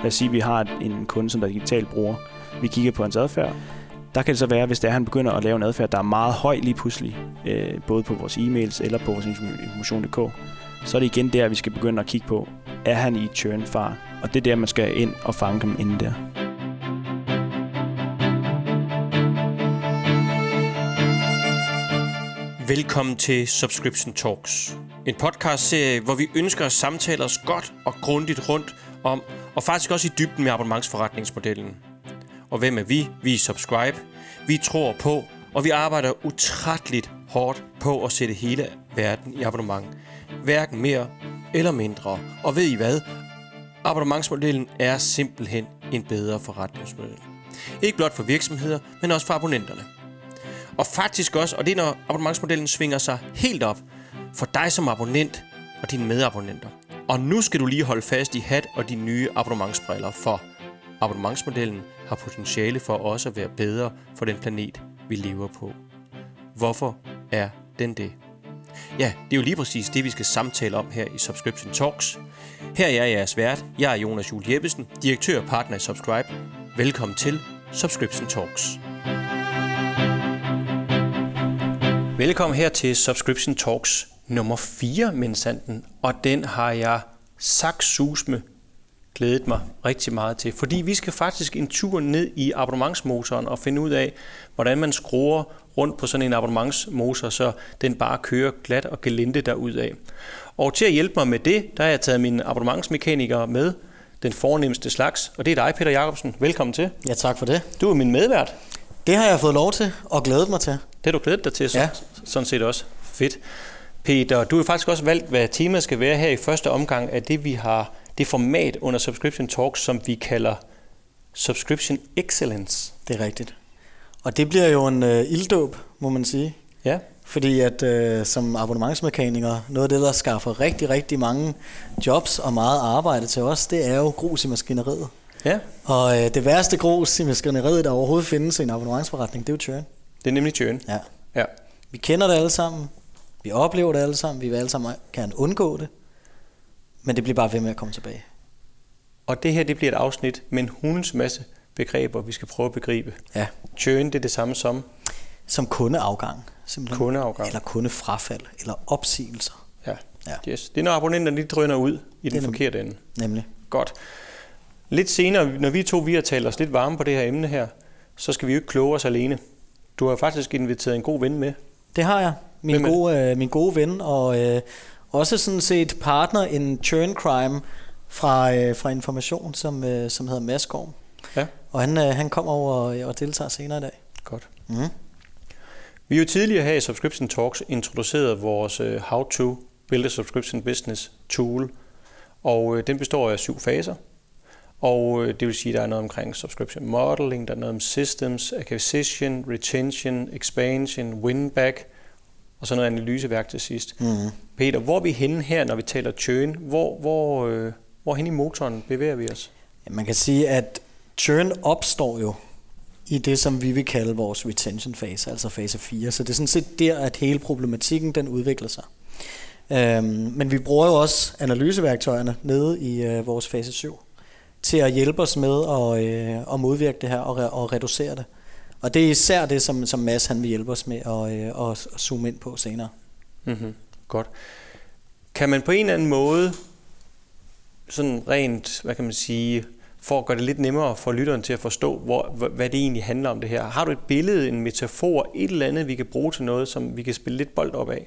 Lad os sige, at vi har en kunde, som der er digital bruger. Vi kigger på hans adfærd. Der kan det så være, hvis det er, at han begynder at lave en adfærd, der er meget høj lige pludselig, øh, både på vores e-mails eller på vores information.dk, så er det igen der, vi skal begynde at kigge på, er han i churn far? Og det er der, man skal ind og fange dem inden der. Velkommen til Subscription Talks. En podcast-serie, hvor vi ønsker at samtale os godt og grundigt rundt om, og faktisk også i dybden med abonnementsforretningsmodellen. Og hvem er vi? Vi er Subscribe. Vi tror på, og vi arbejder utrætteligt hårdt på at sætte hele verden i abonnement. Hverken mere eller mindre. Og ved I hvad? Abonnementsmodellen er simpelthen en bedre forretningsmodel. Ikke blot for virksomheder, men også for abonnenterne. Og faktisk også, og det er når abonnementsmodellen svinger sig helt op, for dig som abonnent og dine medabonnenter. Og nu skal du lige holde fast i hat og de nye abonnementsbriller, for abonnementsmodellen har potentiale for også at være bedre for den planet, vi lever på. Hvorfor er den det? Ja, det er jo lige præcis det, vi skal samtale om her i Subscription Talks. Her er jeg jeres vært. Jeg er Jonas Jul Jeppesen, direktør og partner i Subscribe. Velkommen til Subscription Talks. Velkommen her til Subscription Talks nummer 4, Mensanden. Og den har jeg med glædet mig rigtig meget til. Fordi vi skal faktisk en tur ned i abonnementsmotoren og finde ud af, hvordan man skruer rundt på sådan en abonnementsmotor, så den bare kører glat og gelinde derudad. Og til at hjælpe mig med det, der har jeg taget mine abonnementsmekanikere med, den fornemmeste slags, og det er dig, Peter Jacobsen. Velkommen til. Ja, tak for det. Du er min medvært. Det har jeg fået lov til og glædet mig til. Det har du glædet dig til, ja. sådan set også. Fedt. Peter, du har faktisk også valgt, hvad temaet skal være her i første omgang af det, vi har, det format under Subscription Talks, som vi kalder Subscription Excellence. Det er rigtigt. Og det bliver jo en øh, ilddåb, må man sige. Ja. Fordi at øh, som abonnementsmekaniker, noget af det, der skaffer rigtig, rigtig mange jobs og meget arbejde til os, det er jo grus i maskineriet. Ja. Og øh, det værste grus i maskineriet, der overhovedet findes i en abonnementsforretning, det er jo churn. Det er nemlig churn. Ja. ja. Vi kender det alle sammen. Vi oplever det alle sammen. Vi vil alle sammen gerne undgå det. Men det bliver bare ved med at komme tilbage. Og det her, det bliver et afsnit med en hundens masse begreber, vi skal prøve at begribe. Ja. Churn, det er det samme som? Som kundeafgang. Simpelthen. Kundeafgang. Eller kundefrafald. Eller opsigelser. Ja. ja. Yes. Det er når abonnenterne lige drøner ud i den forkerte ende. Nemlig. Godt. Lidt senere, når vi to vi har talt os lidt varme på det her emne her, så skal vi jo ikke kloge os alene. Du har faktisk inviteret en god ven med. Det har jeg. Min, gode, øh, min gode ven, og øh, også sådan set partner in churn crime fra, øh, fra Information, som, øh, som hedder Mads Gorm. Ja. Og han, øh, han kommer over og, og deltager senere i dag. Godt. Mm. Vi har jo tidligere her i Subscription Talks introduceret vores uh, How to Build a Subscription Business tool, og uh, den består af syv faser. Og uh, det vil sige, at der er noget omkring subscription modeling, der er noget om systems, acquisition, retention, expansion, win-back, og så noget analyseværk til sidst. Mm. Peter, hvor er vi henne her, når vi taler churn? Hvor, hvor, uh, hvor hen i motoren bevæger vi os? Ja, man kan sige, at churn opstår jo i det, som vi vil kalde vores retention fase, altså fase 4. Så det er sådan set der, at hele problematikken den udvikler sig. Øhm, men vi bruger jo også analyseværktøjerne nede i øh, vores fase 7 til at hjælpe os med at, øh, at modvirke det her og, re- og reducere det. Og det er især det, som, som Mads han vil hjælpe os med at, øh, at zoome ind på senere. Mm-hmm. Godt. Kan man på en eller anden måde, sådan rent, hvad kan man sige, for at gøre det lidt nemmere for lytteren til at forstå, hvor, hvad det egentlig handler om det her. Har du et billede, en metafor, et eller andet, vi kan bruge til noget, som vi kan spille lidt bold op af?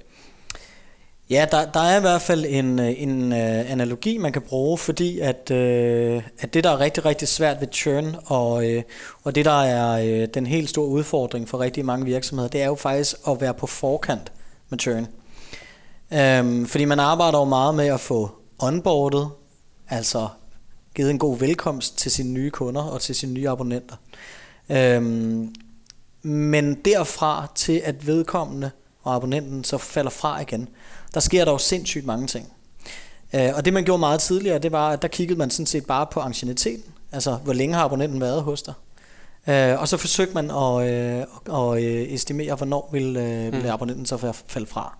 Ja, der, der er i hvert fald en, øh, en øh, analogi, man kan bruge, fordi at, øh, at det, der er rigtig, rigtig svært ved churn, og, øh, og det, der er øh, den helt store udfordring for rigtig mange virksomheder, det er jo faktisk at være på forkant med churn. Øhm, fordi man arbejder jo meget med at få onboardet, altså givet en god velkomst til sine nye kunder og til sine nye abonnenter. Øhm, men derfra til at vedkommende og abonnenten så falder fra igen, der sker der jo sindssygt mange ting. Øh, og det man gjorde meget tidligere, det var, at der kiggede man sådan set bare på ancieniteten. Altså, hvor længe har abonnenten været hos dig? Øh, og så forsøgte man at, øh, at øh, estimere, hvornår vil, øh, vil mm. abonnenten så falde fra.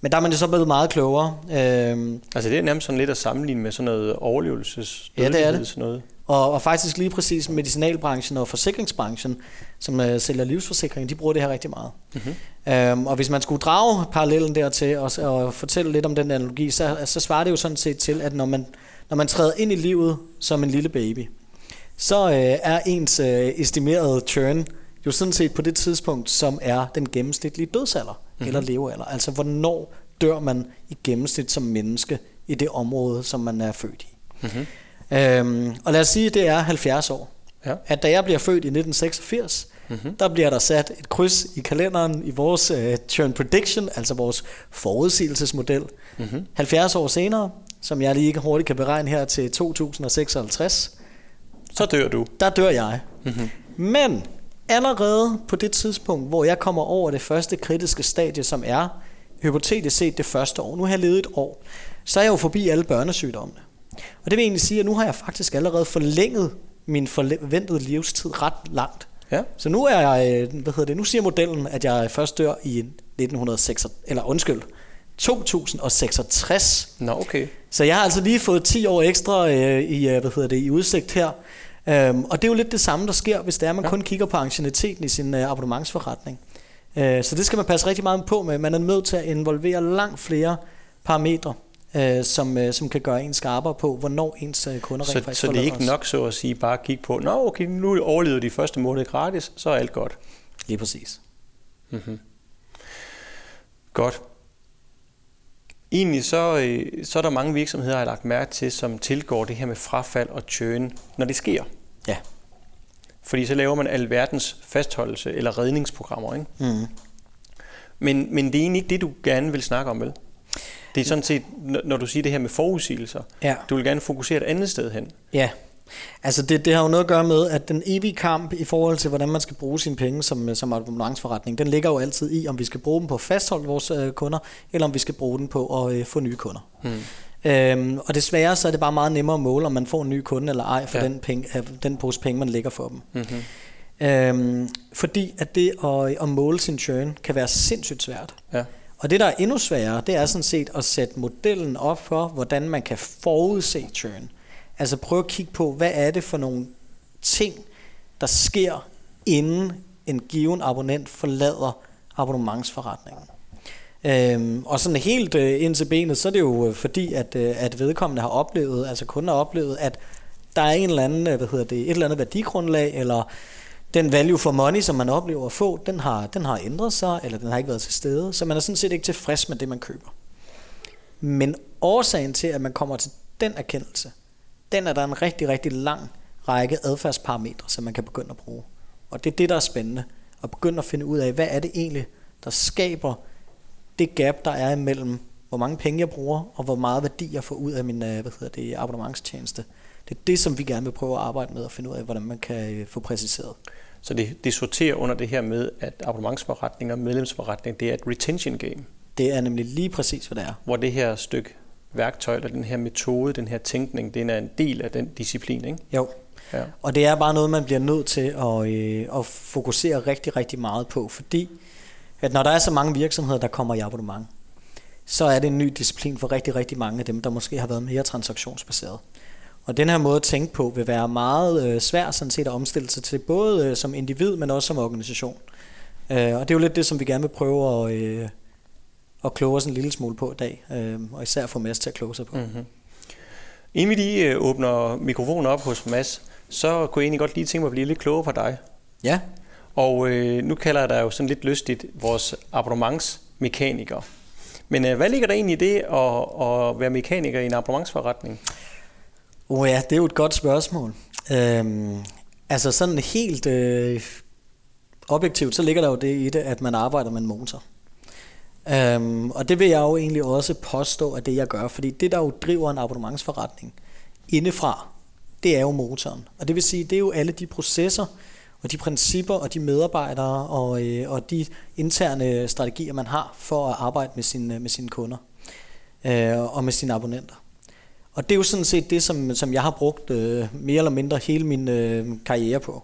Men der er man jo så blevet meget klogere. Øhm, altså det er nærmest sådan lidt at sammenligne med sådan noget overlevelses Ja, det er det. Sådan noget. Og, og faktisk lige præcis medicinalbranchen og forsikringsbranchen, som uh, sælger livsforsikring, de bruger det her rigtig meget. Mm-hmm. Um, og hvis man skulle drage parallellen dertil og, og fortælle lidt om den analogi, så, så svarer det jo sådan set til, at når man, når man træder ind i livet som en lille baby, så uh, er ens uh, estimerede churn jo sådan set på det tidspunkt, som er den gennemsnitlige dødsalder mm-hmm. eller levealder. Altså hvornår dør man i gennemsnit som menneske i det område, som man er født i. Mm-hmm. Øhm, og lad os sige, at det er 70 år. Ja. At da jeg bliver født i 1986, mm-hmm. der bliver der sat et kryds i kalenderen i vores uh, churn prediction, altså vores forudsigelsesmodel. Mm-hmm. 70 år senere, som jeg lige hurtigt kan beregne her til 2056, så dør du. Der dør jeg. Mm-hmm. Men allerede på det tidspunkt, hvor jeg kommer over det første kritiske stadie, som er hypotetisk set det første år, nu har jeg levet et år, så er jeg jo forbi alle børnesygdommene. Og det vil egentlig sige, at nu har jeg faktisk allerede forlænget min forventede livstid ret langt. Ja. Så nu er jeg, øh, hvad hedder det, nu siger modellen, at jeg først dør i 1906, eller undskyld, 2066. Nå, okay. Så jeg har altså lige fået 10 år ekstra øh, i, øh, hvad hedder det, i udsigt her. Øhm, og det er jo lidt det samme, der sker, hvis det er, man ja. kun kigger på ancieniteten i sin øh, abonnementsforretning. Øh, så det skal man passe rigtig meget på med. Man er nødt til at involvere langt flere parametre øh, som, øh, som kan gøre en skarpere på, hvornår ens øh, kunder så, rent faktisk Så det er ikke os. nok så at sige bare kigge på, nå okay, nu overlevede de første måned gratis, så er alt godt. Lige præcis. Mm-hmm. Godt. Egentlig så, øh, så er der mange virksomheder, jeg har lagt mærke til, som tilgår det her med frafald og churn, når det sker. Ja. Fordi så laver man alverdens fastholdelse eller redningsprogrammer. Ikke? Mm. Men, men det er egentlig ikke det, du gerne vil snakke om, vel? Det er sådan set, når du siger det her med forudsigelser, ja. du vil gerne fokusere et andet sted hen. Ja, altså det, det har jo noget at gøre med, at den evige kamp i forhold til, hvordan man skal bruge sine penge som, som abonnementsforretning, den ligger jo altid i, om vi skal bruge dem på at fastholde vores øh, kunder, eller om vi skal bruge den på at øh, få nye kunder. Hmm. Øhm, og desværre så er det bare meget nemmere at måle, om man får en ny kunde eller ej, for ja. den, penge, øh, den pose penge, man lægger for dem. Mm-hmm. Øhm, fordi at det at, at måle sin churn kan være sindssygt svært. Ja. Og det, der er endnu sværere, det er sådan set at sætte modellen op for, hvordan man kan forudse churn. Altså prøve at kigge på, hvad er det for nogle ting, der sker, inden en given abonnent forlader abonnementsforretningen. Øhm, og sådan helt øh, ind til benet, så er det jo øh, fordi, at, øh, at vedkommende har oplevet, altså kunden har oplevet, at der er en eller anden, øh, hvad hedder det, et eller andet værdigrundlag, eller den value for money, som man oplever at få, den har, den har ændret sig, eller den har ikke været til stede, så man er sådan set ikke tilfreds med det, man køber. Men årsagen til, at man kommer til den erkendelse, den er der en rigtig, rigtig lang række adfærdsparametre, som man kan begynde at bruge. Og det er det, der er spændende, at begynde at finde ud af, hvad er det egentlig, der skaber det gap, der er imellem, hvor mange penge jeg bruger, og hvor meget værdi jeg får ud af min øh, hvad hedder det, abonnementstjeneste. Det er det, som vi gerne vil prøve at arbejde med og finde ud af, hvordan man kan øh, få præciseret. Så det, det sorterer under det her med, at abonnementsforretning og medlemsforretning, det er et retention game. Det er nemlig lige præcis, hvad det er. Hvor det her stykke værktøj, eller den her metode, den her tænkning, den er en del af den disciplin, ikke? Jo. Ja. Og det er bare noget, man bliver nødt til at, øh, at fokusere rigtig, rigtig meget på, fordi at når der er så mange virksomheder, der kommer i abonnement, så er det en ny disciplin for rigtig, rigtig mange af dem, der måske har været mere transaktionsbaseret. Og den her måde at tænke på vil være meget øh, svær sådan set at omstille sig til, både øh, som individ, men også som organisation. Øh, og det er jo lidt det, som vi gerne vil prøve at, øh, at kloge os en lille smule på i dag, øh, og især få Mads til at kloge sig på. Mm-hmm. Inden vi lige øh, åbner mikrofonen op hos Mads, så kunne jeg egentlig godt lige tænke mig at blive lidt klogere på dig. Ja. Og øh, nu kalder jeg dig jo sådan lidt lystigt vores abonnementsmekaniker. Men øh, hvad ligger der egentlig i det at, at være mekaniker i en abonnementsforretning? Oh ja, det er jo et godt spørgsmål. Øhm, altså sådan helt øh, objektivt, så ligger der jo det i det, at man arbejder med en motor. Øhm, og det vil jeg jo egentlig også påstå, at det jeg gør, fordi det der jo driver en abonnementsforretning indefra, det er jo motoren. Og det vil sige, det er jo alle de processer, og de principper og de medarbejdere og, øh, og de interne strategier, man har for at arbejde med, sin, med sine kunder øh, og med sine abonnenter. Og det er jo sådan set det, som, som jeg har brugt øh, mere eller mindre hele min øh, karriere på.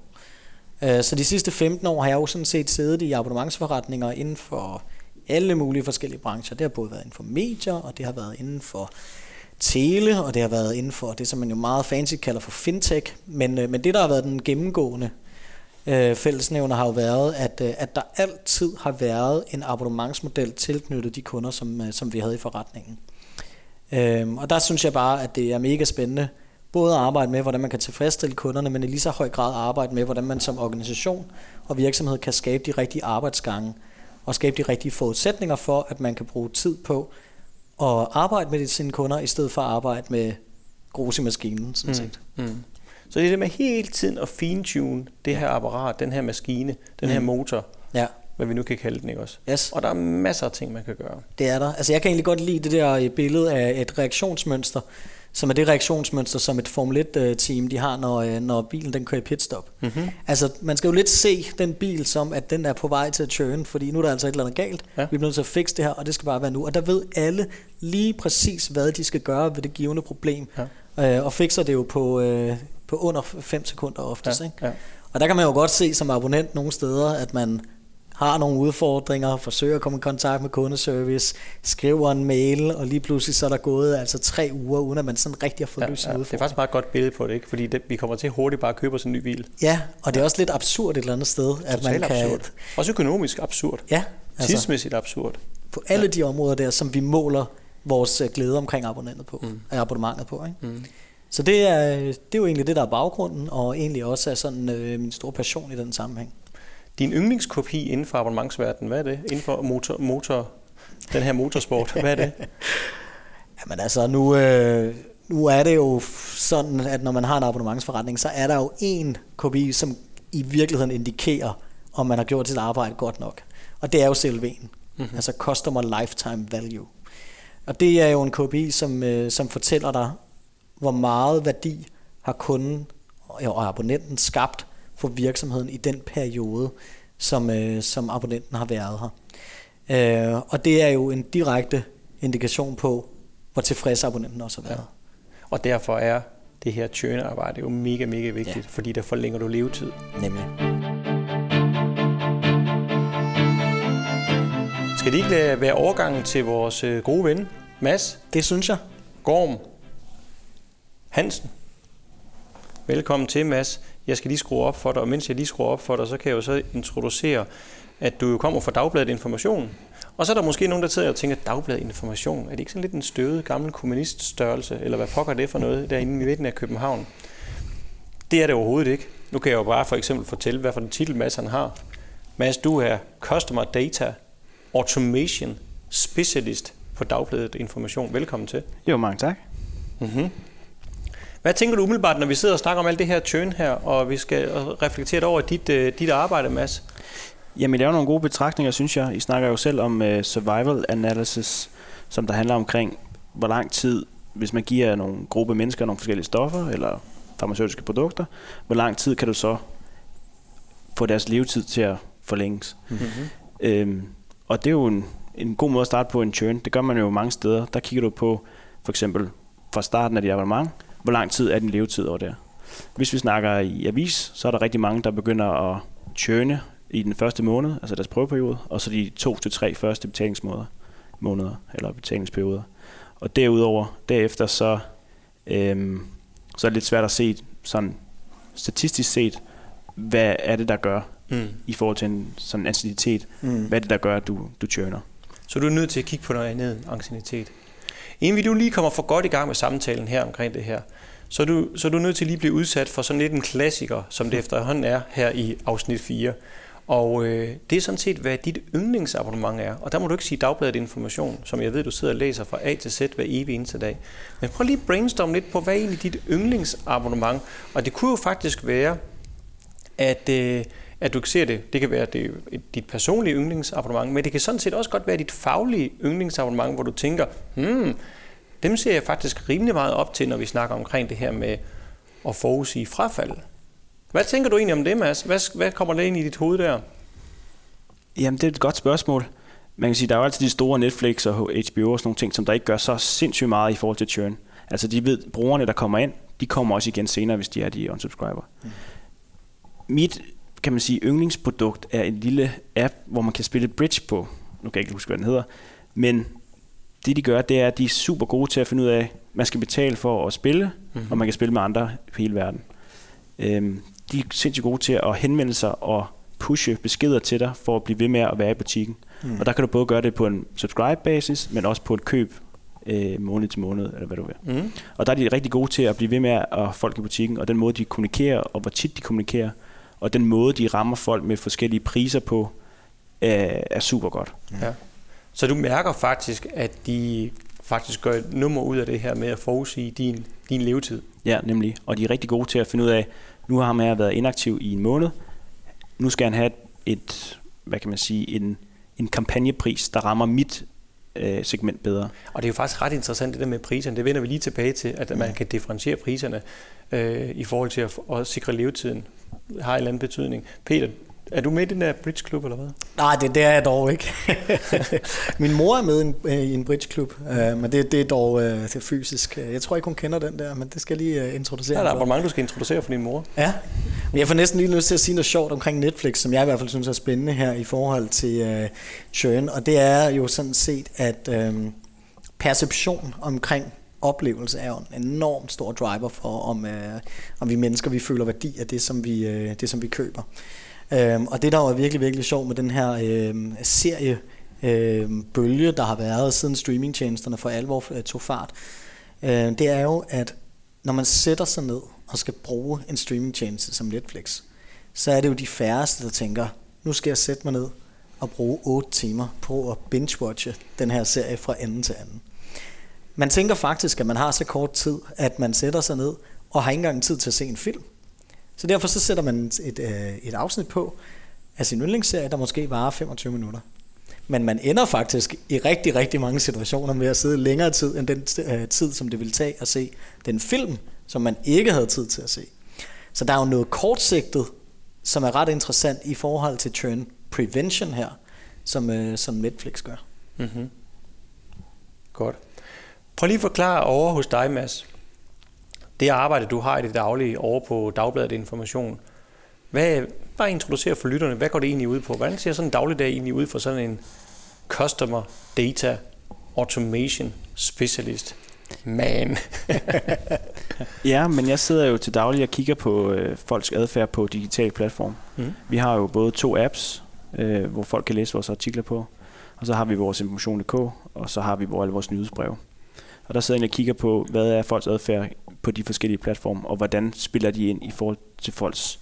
Øh, så de sidste 15 år har jeg jo sådan set siddet i abonnementsforretninger inden for alle mulige forskellige brancher. Det har både været inden for medier, og det har været inden for tele, og det har været inden for det, som man jo meget fancy kalder for fintech. Men, øh, men det, der har været den gennemgående øh, fællesnævner, har jo været, at, øh, at der altid har været en abonnementsmodel tilknyttet de kunder, som, øh, som vi havde i forretningen. Øh, og der synes jeg bare, at det er mega spændende, både at arbejde med, hvordan man kan tilfredsstille kunderne, men i lige så høj grad arbejde med, hvordan man som organisation og virksomhed kan skabe de rigtige arbejdsgange, og skabe de rigtige forudsætninger for, at man kan bruge tid på at arbejde med sine kunder, i stedet for at arbejde med grus i maskinen, sådan set. Mm. Mm. Så det er det med hele tiden at fine-tune det her apparat, den her maskine, den her Mm. motor, Ja, hvad vi nu kan kalde den, ikke også? yes. Og der er masser af ting, man kan gøre. Det er der. Altså jeg kan egentlig godt lide det der øh, billede af et reaktionsmønster, som er det reaktionsmønster, som et Formel 1-team de har, når, øh, når bilen den kører i pitstop. Mm-hmm. Altså man skal jo lidt se den bil som, at den er på vej til at churn, fordi nu er der altså et eller andet galt. Ja. Ja. Vi er nødt til at fikse det her, og det skal bare være nu. Og der ved alle lige præcis, hvad de skal gøre ved det givende problem. Ja. Øh, og fikser det jo på, øh, på under 5 sekunder oftest. Ja, Ikke? ja. Og der kan man jo godt se som abonnent nogle steder, at man har nogle udfordringer, forsøger at komme i kontakt med kundeservice, skriver en mail, og lige pludselig så er der gået altså tre uger, uden at man sådan rigtig har fået Ja, løst ja. sin Det er udfordring. faktisk et meget godt billede på det, ikke? Fordi det, vi kommer til hurtigt bare at købe os en ny bil. Ja, og det er også lidt absurd et eller andet sted, at man kan... absurd. Også økonomisk absurd. Ja, Altså. Tidsmæssigt absurd. på alle de områder der, som vi måler vores øh, glæde omkring abonnentet på, Mm. mm. abonnementet på. Ikke? Mm. Så det er, det er jo egentlig det, der er baggrunden, og egentlig også er sådan øh, min store passion i den sammenhæng. Din yndlingskopi inden for abonnementsverdenen, hvad er det? Inden for motor, motor, den her motorsport, hvad er det? Jamen altså, nu, øh, nu er det jo sådan, at når man har en abonnementsforretning, så er der jo en kopi, som i virkeligheden indikerer, om man har gjort sit arbejde godt nok. Og det er jo CLV'en, mm-hmm. altså Customer Lifetime Value. Og det er jo en KPI, som, øh, som fortæller dig, hvor meget værdi har kunden og abonnenten skabt for virksomheden i den periode, som, øh, som abonnenten har været her. Øh, og det er jo en direkte indikation på, hvor tilfreds abonnenten også har været. Ja. Og derfor er det her churn-arbejde jo mega, mega vigtigt, ja. fordi der forlænger du levetid. Nemlig. Skal det ikke lade være overgangen til vores øh, gode ven, Mads Det synes jeg. Gorm Hansen? Velkommen til, Mads. Jeg skal lige skrue op for dig, og mens jeg lige skruer op for dig, så kan jeg jo så introducere, at du jo kommer fra Dagbladet Information. Og så er der måske nogen, der sidder og tænker, Dagbladet Information, er det ikke sådan lidt en støvet gammel kommuniststørrelse, eller hvad pokker det for noget derinde i midten af København? Det er det overhovedet ikke. Nu kan jeg jo bare for eksempel fortælle, hvad for en titel Mads han har. Mads, du er Customer Data Automation Specialist på Dagbladet Information. Velkommen til. Jo, mange tak. Mm-hmm. Hvad tænker du umiddelbart, når vi sidder og snakker om alt det her churn her, og vi skal reflektere over dit, uh, dit arbejde, Mads? Jamen, det er jo nogle gode betragtninger, synes jeg. I snakker jo selv om uh, survival analysis, som der handler omkring, hvor lang tid, hvis man giver nogle gruppe mennesker nogle forskellige stoffer, eller farmaceutiske produkter, hvor lang tid kan du så få deres levetid til at forlænges. Mm-hmm. Øhm, og det er jo en, en god måde at starte på en churn. Det gør man jo mange steder. Der kigger du på, for eksempel fra starten af dit abonnement, hvor lang tid er din levetid over der. Hvis vi snakker i avis, så er der rigtig mange, der begynder at churne i den første måned, altså deres prøveperiode, og så de to til tre første betalingsmåneder, måneder eller betalingsperioder. Og derudover, derefter så, øhm, så er det lidt svært at se sådan statistisk set, hvad er det, der gør Mm. i forhold til en sådan anciditet, Mm. hvad er det, der gør, at du, du churner? Så du er nødt til at kigge på noget andet end ancienitet. Inden vi nu lige kommer for godt i gang med samtalen her omkring det her, så er, du, så er du nødt til lige at blive udsat for sådan lidt en klassiker, som det efterhånden er her i afsnit 4. Og øh, det er sådan set, hvad dit yndlingsabonnement er. Og der må du ikke sige dagbladet information, som jeg ved, du sidder og læser fra A til Z hver evig eneste dag. Men prøv lige at brainstorme lidt på, hvad er egentlig dit yndlingsabonnement? Og det kunne jo faktisk være, at, øh, at du ser det. Det kan være det, et- dit personlige yndlingsabonnement, men det kan sådan set også godt være dit faglige yndlingsabonnement, hvor du tænker, hmm, dem ser jeg faktisk rimelig meget op til, når vi snakker omkring det her med at forudsige frafald. Hvad tænker du egentlig om det, Mads? Hvad, hvad kommer der ind i dit hoved der? Jamen, det er et godt spørgsmål. Man kan sige, der er jo altid de store Netflix og HBO og sådan nogle ting, som der ikke gør så sindssygt meget i forhold til churn. Altså, de ved, brugerne, der kommer ind, de kommer også igen senere, hvis de er de unsubscriber. Mm. Mit, kan man sige, yndlingsprodukt er en lille app, hvor man kan spille bridge på. Nu kan jeg ikke huske, hvad den hedder. Men det de gør, det er, at de er super gode til at finde ud af, at man skal betale for at spille, mm-hmm. og man kan spille med andre på hele verden. Øhm, de er sindssygt gode til at henvende sig og pushe beskeder til dig, for at blive ved med at være i butikken. Mm. Og der kan du både gøre det på en subscribe-basis, men også på et køb øh, måned til måned, eller hvad du vil. Mm. Og der er de rigtig gode til at blive ved med at folk i butikken, og den måde, de kommunikerer, og hvor tit de kommunikerer, og den måde, de rammer folk med forskellige priser på, øh, er super godt. Ja. Så du mærker faktisk, at de faktisk gør et nummer ud af det her med at forudsige din, din levetid. Ja, nemlig. Og de er rigtig gode til at finde ud af, nu har han været inaktiv i en måned, nu skal han have et, et hvad kan man sige, en, en kampagnepris, der rammer mit øh, segment bedre. Og det er jo faktisk ret interessant det der med priserne. Det vender vi lige tilbage til, at man kan differentiere priserne øh, i forhold til at, at sikre levetiden. Har en eller anden betydning. Peter, er du med i den der bridge club eller hvad? Nej, det, det er jeg dog ikke. Min mor er med i en, øh, i en bridge club, uh, men det, det er dog uh, det er fysisk. Jeg tror ikke, hun kender den der, men det skal jeg lige uh, introducere. Ja, der er mange, du skal introducere for din mor. Ja, men jeg får næsten lige lyst til at sige noget sjovt omkring Netflix, som jeg i hvert fald synes er spændende her i forhold til uh, churn, og det er jo sådan set, at uh, perception omkring oplevelse er jo en enormt stor driver for, om, øh, om vi mennesker vi føler værdi af det, som vi, øh, det, som vi køber. Øhm, og det, der var virkelig, virkelig sjovt med den her øh, serie øh, bølge, der har været siden streamingtjenesterne for alvor øh, tog fart, øh, det er jo, at når man sætter sig ned og skal bruge en streamingtjeneste som Netflix, så er det jo de færreste, der tænker, nu skal jeg sætte mig ned og bruge 8 timer på at binge-watche den her serie fra ende til anden. Man tænker faktisk, at man har så kort tid, at man sætter sig ned og har ikke engang tid til at se en film. Så derfor så sætter man et, øh, et afsnit på af sin yndlingsserie, der måske varer 25 minutter. Men man ender faktisk i rigtig, rigtig mange situationer med at sidde længere tid end den øh, tid, som det vil tage at se den film, som man ikke havde tid til at se. Så der er jo noget kortsigtet, som er ret interessant i forhold til churn prevention her, som, øh, som Netflix gør. Mm-hmm. Godt. Prøv lige at forklare over hos dig, Mads det arbejde, du har i det daglige over på Dagbladet Information, hvad, bare introducere for lytterne, hvad går det egentlig ud på? Hvordan ser sådan en dagligdag egentlig ud for sådan en Customer Data Automation Specialist? Man. ja, men jeg sidder jo til daglig og kigger på øh, folks adfærd på digital platform. Mm. Vi har jo både to apps, øh, hvor folk kan læse vores artikler på, og så har vi vores information.dk, og så har vi alle vores nyhedsbreve. Og der sidder jeg og kigger på, hvad er folks adfærd på de forskellige platforme, og hvordan spiller de ind i forhold til folks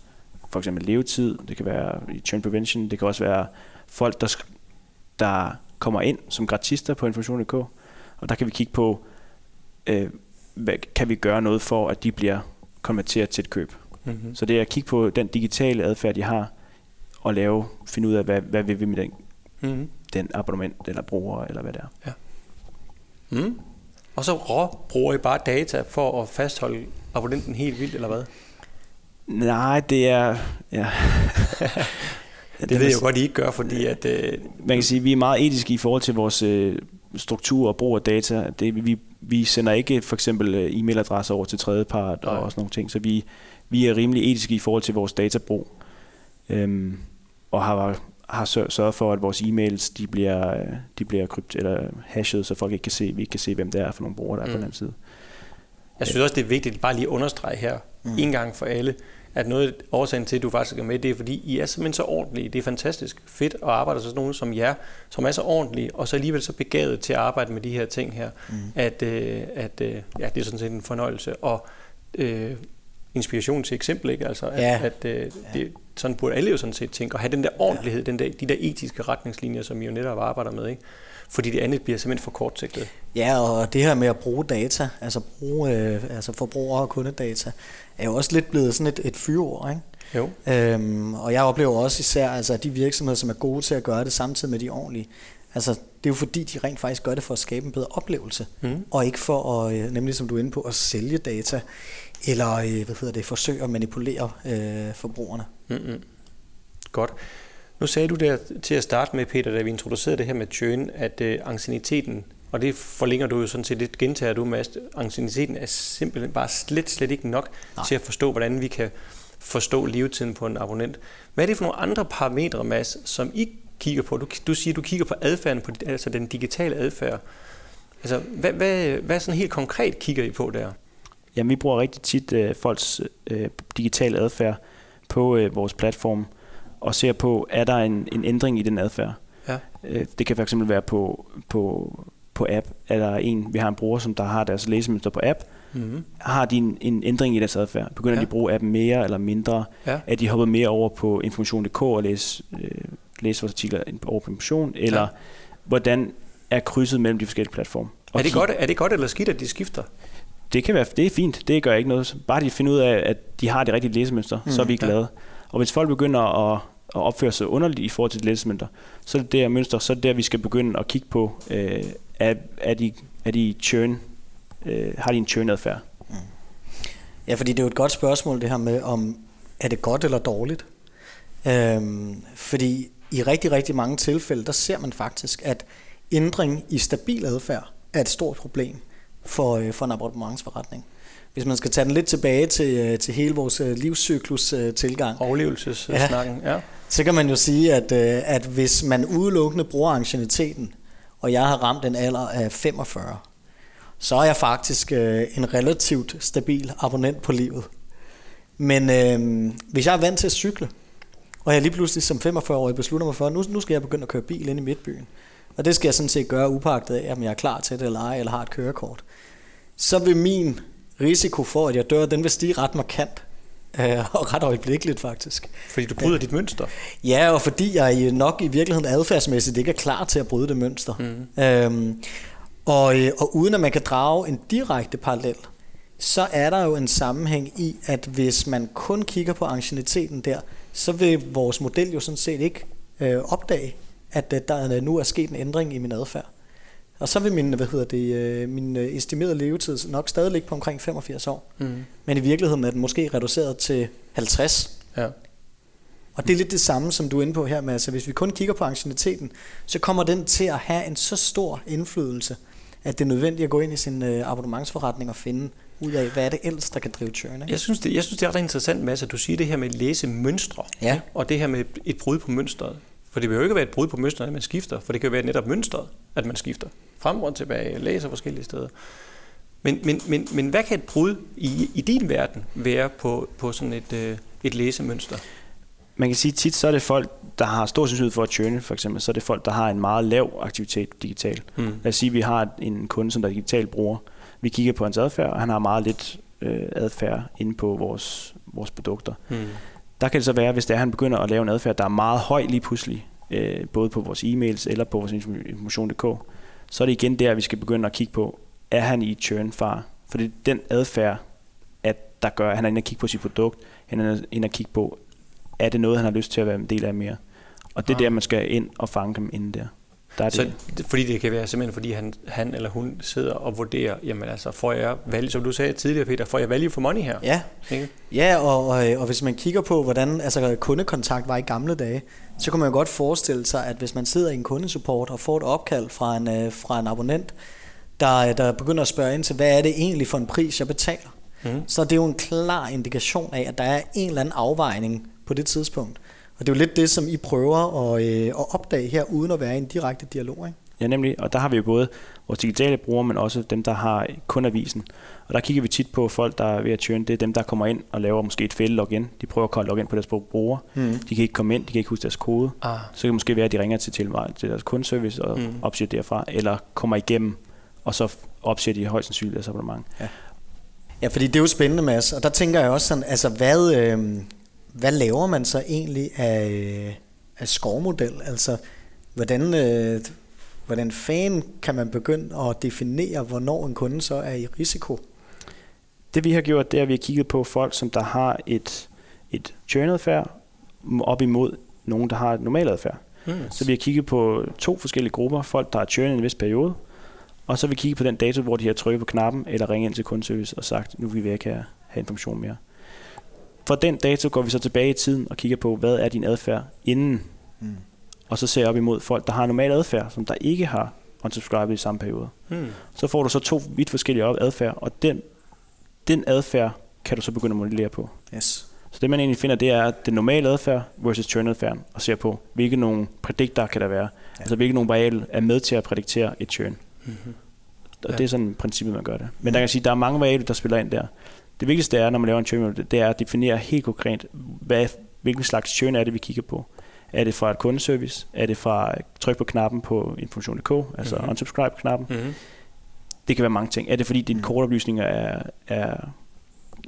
for eksempel levetid, det kan være i churn prevention, det kan også være folk, der, der kommer ind som gratister på information.dk, og der kan vi kigge på, øh, hvad, kan vi gøre noget for, at de bliver konverteret til et køb. Mm-hmm. Så det er at kigge på den digitale adfærd, de har, og lave, finde ud af, hvad, hvad vil vi med den, mm-hmm. den abonnement, eller bruger, eller hvad det er. Ja. Mm. Og så rå bruger I bare data for at fastholde abonnenten helt vildt, eller hvad? Nej, det er... Ja. det, det ved jeg jo godt, I ikke gør, fordi at... Øh, man kan sige, at vi er meget etiske i forhold til vores øh, struktur og brug af data. Det, vi, vi sender ikke for eksempel øh, e-mailadresser over til tredjepart og, og sådan nogle ting, så vi, vi er rimelig etiske i forhold til vores databrug. Øhm, og har har sørget for, at vores e-mails de bliver, de bliver krypt eller hashet, så folk ikke kan se, vi ikke kan se, hvem det er for nogle brugere, der er mm. på den anden side. Jeg synes også, det er vigtigt bare lige at understrege her, mm. en gang for alle, at noget af årsagen til, at du faktisk er med, det er, fordi I er simpelthen så ordentlige. Det er fantastisk fedt at arbejde med nogen som jer, som er så ordentlige, og så alligevel så begavet til at arbejde med de her ting her, mm. at, øh, at øh, ja, det er sådan set en fornøjelse. Og øh, inspiration til eksempel, ikke? Altså, at, ja. at øh, det, sådan burde alle jo sådan set tænke, og have den der ordentlighed, ja. den der, de der etiske retningslinjer, som I jo netop arbejder med, ikke? fordi det andet bliver simpelthen for kortsigtet. Ja, og det her med at bruge data, altså bruge øh, altså forbruger- og kundedata, er jo også lidt blevet sådan et, et fyreord, ikke? Jo. Øhm, og jeg oplever også især, altså, at de virksomheder, som er gode til at gøre det samtidig med de ordentlige, altså, det er jo fordi, de rent faktisk gør det for at skabe en bedre oplevelse, mm. og ikke for at, øh, nemlig som du er inde på, at sælge data, eller øh, hvad hedder det, forsøge at manipulere øh, forbrugerne. Mm-hmm. Godt. Nu sagde du der til at starte med, Peter, da vi introducerede det her med churn, at øh, ancieniteten, og det forlænger du jo sådan set lidt, gentager du, Mads, ancieniteten er simpelthen bare slet, slet ikke nok Nej. til at forstå, hvordan vi kan forstå levetiden på en abonnent. Hvad er det for nogle andre parametre, Mads, som I kigger på? Du, du siger, du kigger på adfærden, på, altså den digitale adfærd. Altså, hvad, hvad, hvad sådan helt konkret kigger I på der? Jamen, vi bruger rigtig tit øh, folks øh, digitale adfærd på øh, vores platform, og ser på, er der en, en ændring i den adfærd. Ja. Øh, det kan fx være på, på, på app. Er der en, vi har en bruger, som der har deres læsemønster på app, Mm-hmm. har de en, en ændring i deres adfærd? Begynder Ja. de at bruge appen mere eller mindre? Ja. Er de hoppet mere over på information.dk og læse, øh, læse vores artikler over på information? Eller Ja. hvordan er krydset mellem de forskellige platforme? Er det, godt, er det godt eller skidt, at de skifter? Det kan være, det er fint, det gør ikke noget. Bare de finder ud af, at de har det rigtige læsemønster, mm, så er vi ja. glade. Og hvis folk begynder at, at opføre sig underligt i forhold til læsemønster, så er det der mønster, så er det der, vi skal begynde at kigge på, øh, er, er, de, er de churn, øh, har de en churn-adfærd? Ja, fordi det er jo et godt spørgsmål, det her med, om er det godt eller dårligt? Øhm, fordi i rigtig, rigtig mange tilfælde, der ser man faktisk, at ændring i stabil adfærd er et stort problem for, øh, for en abonnementsforretning. Hvis man skal tage den lidt tilbage til, øh, til hele vores øh, livscyklus øh, tilgang, Overlevelsessnakken, ja. ja. så kan man jo sige, at, øh, at hvis man udelukkende bruger ancieniteten, og jeg har ramt en alder af 45, så er jeg faktisk øh, en relativt stabil abonnent på livet. Men øh, hvis jeg er vant til at cykle, og jeg lige pludselig som 45-årig beslutter mig for, at nu, nu skal jeg begynde at køre bil ind i midtbyen, og det skal jeg sådan set gøre upagtet af, om jeg er klar til det eller ej, eller har et kørekort, så vil min risiko for, at jeg dør, den vil stige ret markant. Øh, og ret øjeblikkeligt faktisk. Fordi du bryder dit mønster. Ja, og fordi jeg nok i virkeligheden adfærdsmæssigt ikke er klar til at bryde det mønster. Mm. Øhm, og, øh, og uden at man kan drage en direkte parallel, så er der jo en sammenhæng i, at hvis man kun kigger på ancieniteten der, så vil vores model jo sådan set ikke øh, opdage, at øh, der nu er sket en ændring i min adfærd. Og så vil min, hvad hedder det, øh, min øh, estimerede levetid nok stadig ligge på omkring 85 år. Mm. Men i virkeligheden er den måske reduceret til 50. Ja. Og det er lidt det samme, som du er inde på her med, altså hvis vi kun kigger på ancieniteten, så kommer den til at have en så stor indflydelse, at det er nødvendigt at gå ind i sin øh, abonnementsforretning og finde ud af, hvad er det ellers, der kan drive churn. Ikke? Jeg synes, det, jeg synes, det er ret interessant, Mads, at du siger det her med at læse mønstre. Ja. Og det her med et brud på mønstret. For det vil jo ikke være et brud på mønstret, at man skifter. For det kan jo være netop mønstret, at man skifter. Frem og tilbage, læser forskellige steder. Men, men, men, men hvad kan et brud i, i din verden være på, på sådan et, øh, et læsemønster? Man kan sige, tit så er det folk, der har stor sandsynlighed for at churne, for eksempel, så er det folk, der har en meget lav aktivitet digitalt. Mm. Lad os sige, at vi har en kunde, som der er digital bruger. Vi kigger på hans adfærd, og han har meget lidt øh, adfærd inde på vores, vores produkter. Mm. Der kan det så være, hvis det er, at han begynder at lave en adfærd, der er meget høj lige pludselig, øh, både på vores e-mails eller på vores information.dk, så er det igen der, vi skal begynde at kigge på, er han i churn-far? For det er den adfærd, at der gør, at han er inde og kigge på sit produkt, han er inde og kigge på, er det noget, han har lyst til at være en del af mere? Og det er Ah. der, man skal ind og fange dem inden der. Der er Så det. fordi det kan være simpelthen, fordi han, han eller hun sidder og vurderer, jamen altså, får jeg value, som du sagde tidligere, Peter, får jeg value for money her? Ja, Ikke? ja og, og, og hvis man kigger på, hvordan altså, kundekontakt var i gamle dage, så kan man jo godt forestille sig, at hvis man sidder i en kundesupport og får et opkald fra en, øh, fra en abonnent, der, der begynder at spørge ind til, hvad er det egentlig for en pris, jeg betaler? Mm. så det er jo en klar indikation af, at der er en eller anden afvejning på det tidspunkt. Og det er jo lidt det, som I prøver at, øh, at opdage her, uden at være i en direkte dialog. Ikke? Ja, nemlig. Og der har vi jo både vores digitale brugere, men også dem, der har kun avisen. Og der kigger vi tit på folk, der er ved at churn. Det er dem, der kommer ind og laver måske et fælde login. De prøver at logge ind på deres bruger. Mm. De kan ikke komme ind, de kan ikke huske deres kode. Ah. Så kan det måske være, at de ringer til, til, til deres kundeservice og Mm. opsiger derfra, eller kommer igennem, og så opsiger de højst sandsynligt deres abonnement. Ja, fordi det er jo spændende, Mads. Og der tænker jeg også sådan, altså hvad, øh, hvad laver man så egentlig af, af skovmodel? Altså, hvordan, øh, hvordan fan kan man begynde at definere, hvornår en kunde så er i risiko? Det vi har gjort, det er, at vi har kigget på folk, som der har et, et churn-adfærd, op imod nogen, der har et normal adfærd. Mm. Så vi har kigget på to forskellige grupper. Folk, der har churnet i en vis periode. Og så har vi kigget på den dato, hvor de har trykket på knappen, eller ringet ind til kundeservice og sagt, nu vil vi ikke have, have information mere. For den dato går vi så tilbage i tiden og kigger på, hvad er din adfærd inden. Mm. Og så ser jeg op imod folk, der har normal adfærd, som der ikke har unsubscribet i samme periode. Mm. Så får du så to vidt forskellige adfærd, og den, den adfærd kan du så begynde at modellere på. Yes. Så det man egentlig finder, det er den normale adfærd versus churn-adfærden, og ser på, hvilke nogle prædikter kan der være. Ja. Altså hvilke nogle variable er med til at prædiktere et churn. Mm-hmm. Og ja. det er sådan princippet, man gør det. Men der kan sige, der er mange variable, der spiller ind der. Det vigtigste er, når man laver en churn det er at definere helt konkret, hvad, hvilken slags churn er det, vi kigger på. Er det fra et kundeservice? Er det fra tryk på knappen på information.dk, altså mm-hmm. unsubscribe-knappen? Mm-hmm. Det kan være mange ting. Er det fordi dine mm. kortoplysninger er, er,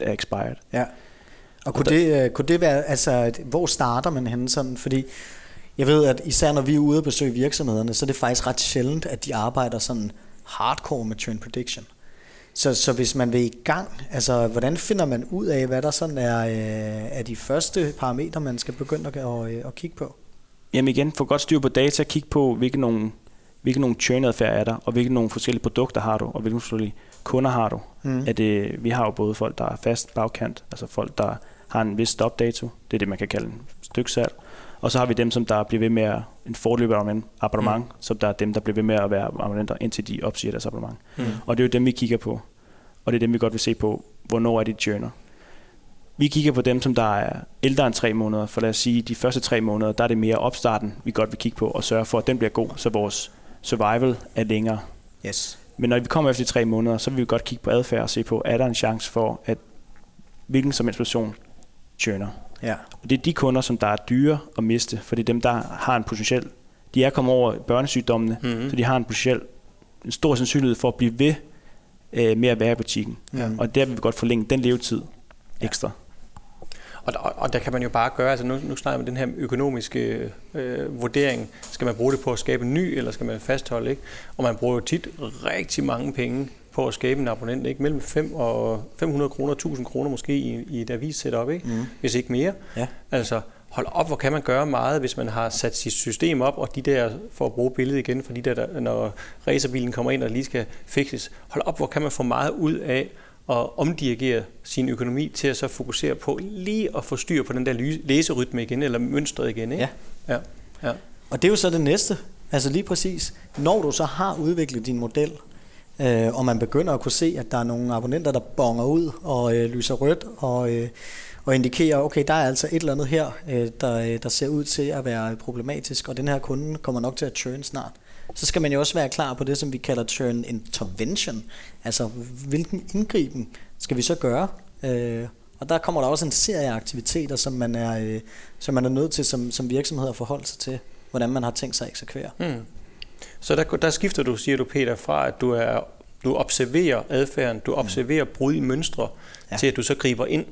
er expired? Ja. Og kunne, det, uh, kunne det være, altså, hvor starter man henne sådan? Fordi jeg ved, at især når vi er ude og besøge virksomhederne, så er det faktisk ret sjældent, at de arbejder sådan hardcore med churn prediction. Så, så hvis man vil i gang, altså hvordan finder man ud af, hvad der sådan er, øh, er de første parametre, man skal begynde at, at, øh, at kigge på? Jamen igen, få godt styr på data, kig på, hvilke nogle, hvilke nogle churn-adfærd er der, og hvilke nogle forskellige produkter har du, og hvilke forskellige kunder har du. Mm. Er det, vi har jo både folk, der er fast bagkant, altså folk, der har en vis stopdato, det er det, man kan kalde en styksalg, og så har vi dem, som der bliver ved med at, en fortløber abonnement, abonnement mm. som der er dem, der bliver ved med at være abonnenter, indtil de opsiger deres abonnement. Mm. Og det er jo dem, vi kigger på. Og det er dem, vi godt vil se på, hvornår er de journer. Vi kigger på dem, som der er ældre end tre måneder, for lad os sige, de første tre måneder, der er det mere opstarten, vi godt vil kigge på, og sørge for, at den bliver god, så vores survival er længere. Yes. Men når vi kommer efter de tre måneder, så vil vi godt kigge på adfærd og se på, er der en chance for, at hvilken som helst person journer. Ja. Og det er de kunder, som der er dyre at miste, for det er dem, der har en potentiel, de er kommet over børnesygdommene, mm-hmm. så de har en potentiel, en stor sandsynlighed for at blive ved øh, med at være i butikken. Ja. Og der vil vi godt forlænge den levetid ekstra. Og, og, og der kan man jo bare gøre, altså nu, nu snakker man den her økonomiske øh, vurdering, skal man bruge det på at skabe en ny, eller skal man fastholde, ikke? Og man bruger jo tit rigtig mange penge på at skabe en abonnent, ikke? Mellem 5 og 500 kroner, 1000 kroner måske i, i et avis-setup, ikke? Mm. Hvis ikke mere. Ja. Altså, hold op, hvor kan man gøre meget, hvis man har sat sit system op, og de der, for at bruge billedet igen, for de der, der når racerbilen kommer ind og lige skal fikses, hold op, hvor kan man få meget ud af at omdirigere sin økonomi til at så fokusere på lige at få styr på den der læserytme igen, eller mønstret igen, ikke? Ja. ja. ja. Og det er jo så det næste. Altså lige præcis, når du så har udviklet din model, øh, og man begynder at kunne se, at der er nogle abonnenter, der bonger ud og øh, lyser rødt, og, øh, og indikerer, okay, der er altså et eller andet her, øh, der, øh, der ser ud til at være problematisk, og den her kunde kommer nok til at churn snart. Så skal man jo også være klar på det, som vi kalder churn intervention. Altså, hvilken indgriben skal vi så gøre? Øh, og der kommer der også en serie af aktiviteter, som man er, øh, som man er nødt til som, som virksomhed at forholde sig til, hvordan man har tænkt sig at eksekvere. Mm. Så der, der skifter du, siger du Peter, fra at du er du observerer adfærden, du observerer brud i mønstre, ja. til at du så griber ind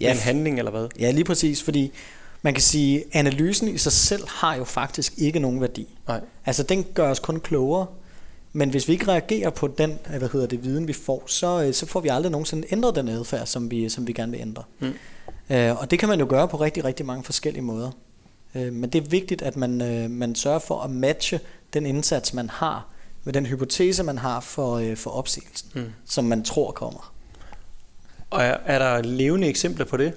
ja. en handling eller hvad? Ja, lige præcis, fordi man kan sige, analysen i sig selv har jo faktisk ikke nogen værdi. Nej. Altså den gør os kun klogere, men hvis vi ikke reagerer på den hvad hedder det, viden, vi får, så, øh, så får vi aldrig nogensinde ændret den adfærd, som vi, som vi gerne vil ændre. Mm. Uh, og det kan man jo gøre på rigtig, rigtig mange forskellige måder. Uh, men det er vigtigt, at man, uh, man sørger for at matche den indsats, man har, med den hypotese, man har for, uh, for opsigelsen, mm. som man tror kommer. Og er, er der levende eksempler på det?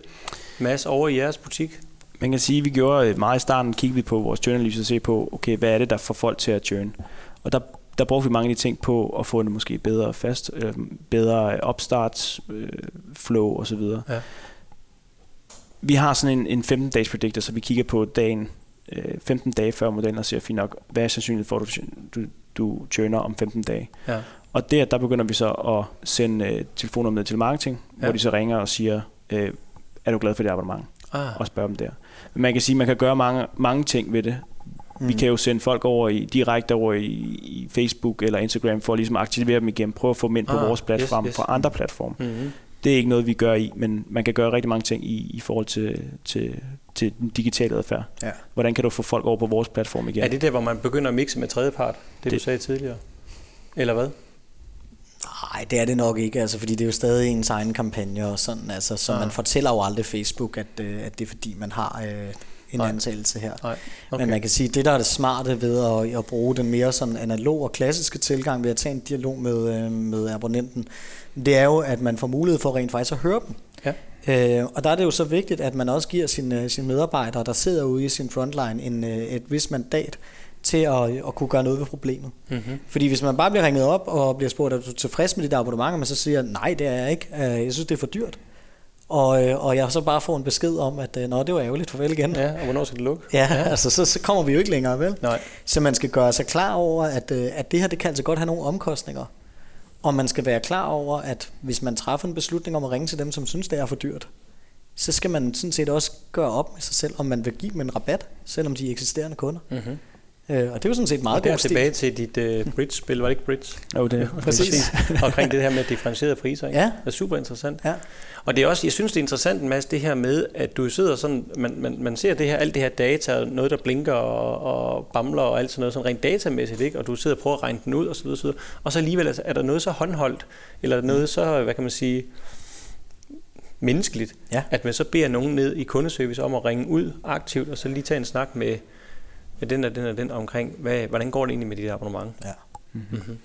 Mads, over i jeres butik? Man kan sige, at vi gjorde meget i starten, kiggede vi på vores churnanalyse og se på, okay, hvad er det, der får folk til at churn? Og der, der brugte vi mange af de ting på at få det måske bedre fast, øh, bedre opstart, øh, flow osv. Ja. Vi har sådan en, en 15-dages predictor, så vi kigger på dagen, øh, 15 dage før modellen og siger, fint nok, hvad er sandsynligt for, at du, du, du churner om 15 dage? Ja. Og der, der begynder vi så at sende øh, telefonnummer til marketing, ja. hvor de så ringer og siger, øh, er du glad for det abonnement? Ah. Og spørger dem der. Men man kan sige, at man kan gøre mange, mange ting ved det. Mm. Vi kan jo sende folk over i, direkte over i, i Facebook eller Instagram for at ligesom aktivere dem igen. Prøve at få dem ind på ah, vores platform yes, yes. på andre platforme. Mm-hmm. Det er ikke noget, vi gør i, men man kan gøre rigtig mange ting i, i forhold til, til, til den digitale adfærd. Ja. Hvordan kan du få folk over på vores platform igen? Er det der, hvor man begynder at mixe med tredjepart? Det, det du sagde tidligere? Eller hvad? Nej, det er det nok ikke, altså, fordi det er jo stadig ens egen kampagne og sådan, altså, så ja. man fortæller jo aldrig Facebook, at, øh, at det er fordi, man har øh, en Nej. ansættelse her. Nej. Okay. Men man kan sige, at det der er det smarte ved at, at bruge den mere sådan analog og klassiske tilgang ved at tage en dialog med, øh, med abonnenten, det er jo, at man får mulighed for rent faktisk at høre dem. Ja. Øh, og der er det jo så vigtigt, at man også giver sine, sine medarbejdere, der sidder ude i sin frontline, en, øh, et vis mandat til at, at kunne gøre noget ved problemet. Mm-hmm. Fordi hvis man bare bliver ringet op og bliver spurgt, er du tilfreds med dit abonnement, og man så siger, nej, det er jeg ikke, øh, jeg synes, det er for dyrt. Og, øh, og jeg så bare får en besked om, at øh, Nå, det var ærgerligt, farvel igen. Ja, og hvornår skal det lukke? Ja, ja. altså så, så kommer vi jo ikke længere, vel? Nej. Så man skal gøre sig klar over, at, at det her, det kan altså godt have nogle omkostninger. Og man skal være klar over, at hvis man træffer en beslutning om at ringe til dem, som synes, det er for dyrt, så skal man sådan set også gøre op med sig selv, om man vil give dem en rabat, selvom de er eksisterende kunder. Mm-hmm. Øh, og det er jo sådan set meget og god stil. tilbage til dit uh, bridge-spil, var det ikke bridge? Jo, det Præcis. Omkring det her med differentierede priser, ikke? Ja. Det er super interessant. Ja. Og det er også, jeg synes, det er interessant, Mads, det her med, at du sidder sådan, man, man, man ser det her, alt det her data, noget der blinker og, og bamler og alt sådan noget, sådan rent datamæssigt, ikke? og du sidder og prøver at regne den ud og så videre, så videre. og så alligevel altså, er der noget så håndholdt, eller noget så, hvad kan man sige, menneskeligt, Ja. at man så beder nogen ned i kundeservice om at ringe ud aktivt, og så lige tage en snak med, med den og den og den omkring, hvad, hvordan går det egentlig med dit abonnement? Ja. Mm-hmm.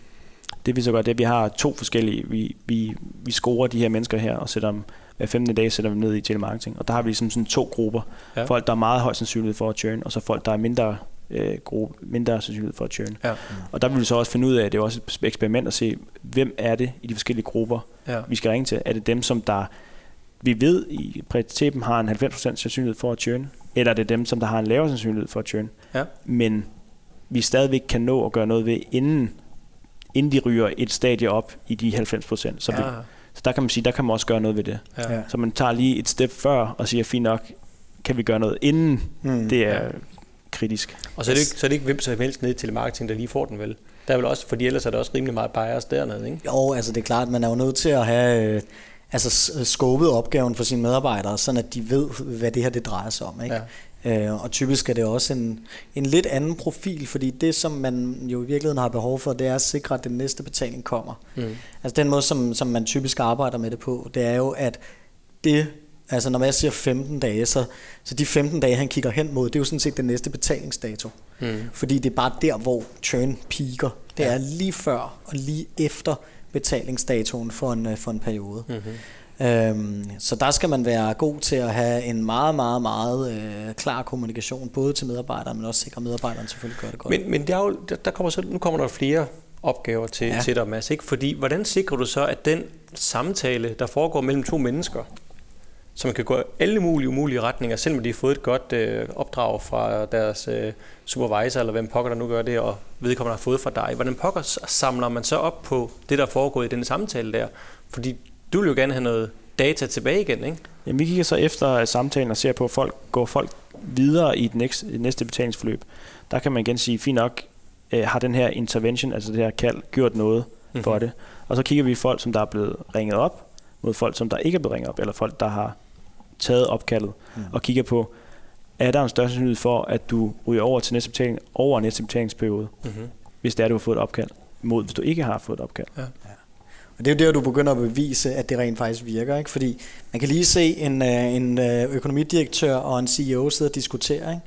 Det vi så godt, det er, at vi har to forskellige, vi, vi, vi scorer de her mennesker her, og sætter dem, hver 15. dag sætter vi dem ned i telemarketing. Og der har vi ligesom sådan to grupper. Ja. Ja. Folk, der er meget høj sandsynlighed for at churn, og så folk, der er mindre, øh, gruppe, mindre sandsynlighed for at churn. Ja. Og der vil vi så også finde ud af, at det er også et eksperiment at se, hvem er det i de forskellige grupper, Ja. vi skal ringe til. Er det dem, som der vi ved i prioriteten har en 90% sandsynlighed for at churn, eller er det dem, som der har en lavere sandsynlighed for at churn, Ja. men vi stadigvæk kan nå at gøre noget ved, inden, inden de ryger et stadie op i de 90%. Så, vi, ja. så der kan man sige, der kan man også gøre noget ved det. Ja. Ja. Så man tager lige et step før og siger, fint nok, kan vi gøre noget inden Mm. det er Ja. kritisk. Og så er, det ikke, så er det ikke hvem som helst ned i telemarketing, der lige får den vel? Der er vel også, fordi ellers er der også rimelig meget bias dernede, ikke? Jo, altså det er klart, man er jo nødt til at have øh, altså, skåbet opgaven for sine medarbejdere, sådan at de ved, hvad det her det drejer sig om. Ikke? Ja. Øh, og typisk er det også en, en lidt anden profil, fordi det, som man jo i virkeligheden har behov for, det er at sikre, at den næste betaling kommer. Mm. Altså den måde, som, som man typisk arbejder med det på, det er jo, at det, altså når jeg siger 15 dage, så, så de 15 dage, han kigger hen mod, det er jo sådan set den næste betalingsdato. Mm. Fordi det er bare der, hvor churn piker. Det Ja. er lige før og lige efter betalingsdatoen for en, øh, for en periode. Mm-hmm. Øhm, så der skal man være god til at have en meget, meget, meget øh, klar kommunikation, både til medarbejderen, men også sikre, at medarbejderen selvfølgelig gør det godt. Men, men det er jo, der, kommer så, nu kommer der flere opgaver til. Ja. til dig, Mads. Ikke? Fordi, hvordan sikrer du så, at den samtale, der foregår mellem to mennesker, som kan gå alle mulige umulige retninger, selvom de har fået et godt øh, opdrag fra deres øh, supervisor, eller hvem pokker der nu gør det, og vedkommende har fået fra dig. Hvordan pokker samler man så op på det, der er foregået i den samtale der? Fordi du vil jo gerne have noget data tilbage igen, ikke? Jamen, vi kigger så efter samtalen og ser på, at folk går folk videre i det næste, næste betalingsforløb. Der kan man igen sige, fint nok, øh, har den her intervention, altså det her kald, gjort noget mm-hmm. for det. Og så kigger vi folk, som der er blevet ringet op, mod folk, som der ikke er blevet ringet op, eller folk, der har taget opkaldet, mm. og kigger på, er der en større sandsynlighed for, at du ryger over til næste betaling, over næste betalingsperiode, Mm-hmm. hvis det er, du har fået et opkald, mod hvis du ikke har fået et opkald. Og det er jo der, du begynder at bevise, at det rent faktisk virker. Ikke? Fordi man kan lige se en, øh, en øh, økonomidirektør og en CEO sidde og diskutere. Ikke?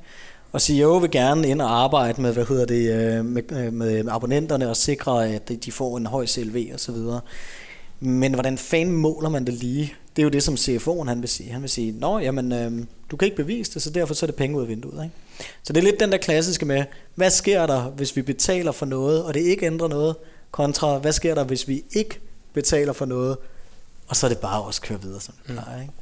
Og CEO vil gerne ind og arbejde med, hvad hedder det, øh, med, med abonnenterne og sikre, at de får en høj CLV og så videre. Men hvordan fanden måler man det lige? Det er jo det, som CFO'en han vil sige. Han vil sige, nå, jamen, øh, du kan ikke bevise det, så derfor så er det penge ud af vinduet. Ikke? Så det er lidt den der klassiske med, hvad sker der, hvis vi betaler for noget, og det ikke ændrer noget, kontra, hvad sker der, hvis vi ikke betaler for noget, og så er det bare også køre videre, som det plejer. Ikke?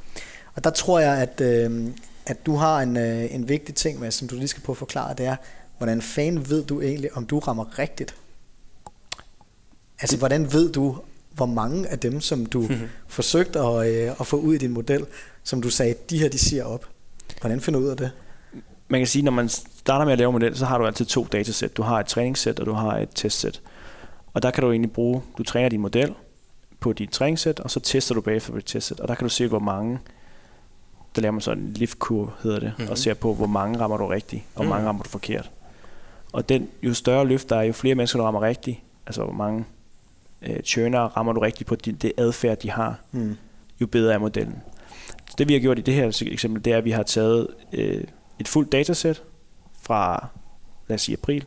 Og der tror jeg, at, øh, at du har en, øh, en vigtig ting med, som du lige skal prøve at forklare, det er, hvordan fanden ved du egentlig, om du rammer rigtigt? Altså, hvordan ved du, hvor mange af dem, som du forsøgte at, øh, at få ud i din model, som du sagde, de her, de siger op? Hvordan finder du ud af det? man kan sige, når man starter med at lave en model, så har du altid to datasæt. Du har et træningssæt, og du har et testsæt. Og der kan du egentlig bruge, du træner din model på dit træningssæt, og så tester du bagefter på dit testsæt. Og der kan du se, hvor mange, der laver man så en liftkurve, hedder det, mm-hmm. og ser på, hvor mange rammer du rigtigt, og hvor Mhm. mange rammer du forkert. Og den, jo større løft der er, jo flere mennesker, du rammer rigtigt, altså hvor mange øh, churner rammer du rigtigt på det, det adfærd, de har, Mm. jo bedre er modellen. Så det vi har gjort i det her eksempel, det er, at vi har taget øh, et fuldt datasæt fra, lad os sige, april,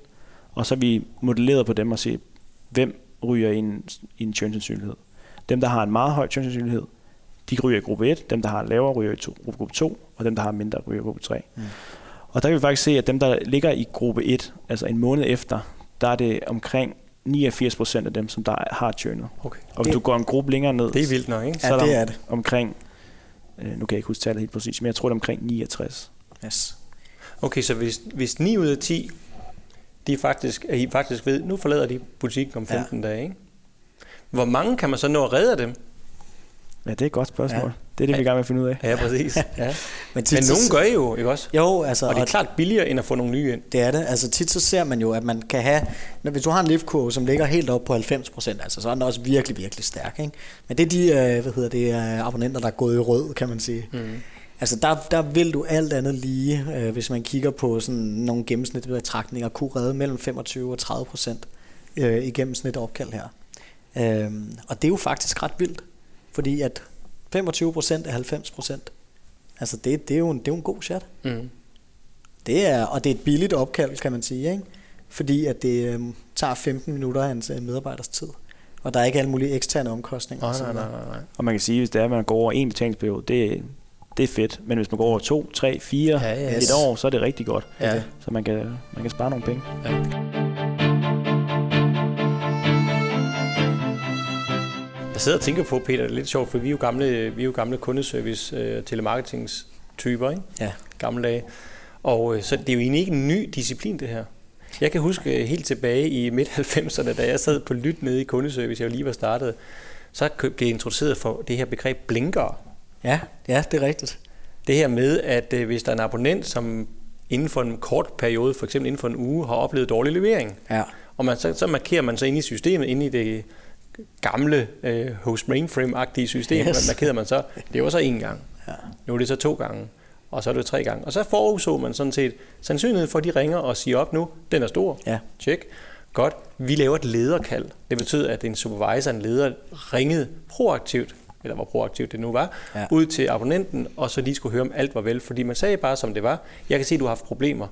og så har vi modelleret på dem og se, hvem ryger i en, i en churn-sandsynlighed. Dem, der har en meget høj churn-sandsynlighed, de ryger i gruppe 1, dem, der har en lavere, ryger i to, gruppe 2, og dem, der har mindre, ryger i gruppe 3. Mm. Og der kan vi faktisk se, at dem, der ligger i gruppe 1, altså en måned efter, der er det omkring 89% af dem, som der har churnet. Okay. Og hvis Det- du går en gruppe længere ned, Det er vildt nok, ikke? så Ja, er det er det. omkring, øh, nu kan jeg ikke huske tallet helt præcis, men jeg tror det er omkring 69. Yes. Okay, så hvis, hvis 9 ud af 10, de faktisk, I faktisk ved, nu forlader de butikken om 15 ja. dage, ikke? Hvor mange kan man så nå at redde af dem? Ja, det er et godt spørgsmål. Ja. Det er det, vi er i gang med at finde ud af. Ja, præcis. Ja. Men, Men tit, så- nogen gør I jo, ikke også? Jo, altså, Og det er klart billigere, end at få nogle nye ind. Det er det. Altså tit så ser man jo, at man kan have, når, hvis du har en liftkurve, som ligger helt op på 90%, altså, så er den også virkelig, virkelig stærk. Ikke? Men det er de øh, hvad hedder det, øh, abonnenter, der er gået i rød, kan man sige. Mm. Altså der, der vil du alt andet lige, øh, hvis man kigger på sådan nogle gennemsnitlige betragtninger, kunne redde mellem 25 og 30 procent øh, i gennemsnit opkald her. Øhm, og det er jo faktisk ret vildt, fordi at 25 procent er 90 procent. Altså det, det, er jo en, det er jo en god chat. Mm. Det er, og det er et billigt opkald, kan man sige, ikke? fordi at det øhm, tager 15 minutter af en medarbejders tid. Og der er ikke alle mulige eksterne omkostninger. Nej, og så nej, nej, nej, nej. Og man kan sige, hvis det er, at man går over en betalingsperiode, det, det er fedt. Men hvis man går over to, tre, fire, Ja, ja. et Yes. år, så er det rigtig godt. Ja. Så man kan, man kan spare nogle penge. Jeg sidder og tænker på, Peter, det er lidt sjovt, for vi er jo gamle, vi er jo gamle kundeservice øh, telemarketingstyper, ikke? Ja. Gamle dage. Og øh, så det er jo egentlig ikke en ny disciplin, det her. Jeg kan huske øh, helt tilbage i midt-90'erne, da jeg sad på lyt nede i kundeservice, jeg jo lige var startet, så blev jeg introduceret for det her begreb blinker. Ja, ja, det er rigtigt. Det her med, at hvis der er en abonnent, som inden for en kort periode, for eksempel inden for en uge, har oplevet dårlig levering, Ja. og man, så, så markerer man så inde i systemet, inde i det gamle øh, host mainframe-agtige system, Yes. markerer man så, det var så en gang. Ja. Nu er det så to gange, og så er det tre gange. Og så forudså man sådan set sandsynligheden for, at de ringer og siger op nu, den er stor. Ja. Tjek. Godt. Vi laver et lederkald. Det betyder, at en supervisor, en leder, ringede proaktivt, eller hvor proaktivt det nu var, ja. ud til abonnenten, og så lige skulle høre, om alt var vel. Fordi man sagde bare, som det var. Jeg kan se, at du har haft problemer.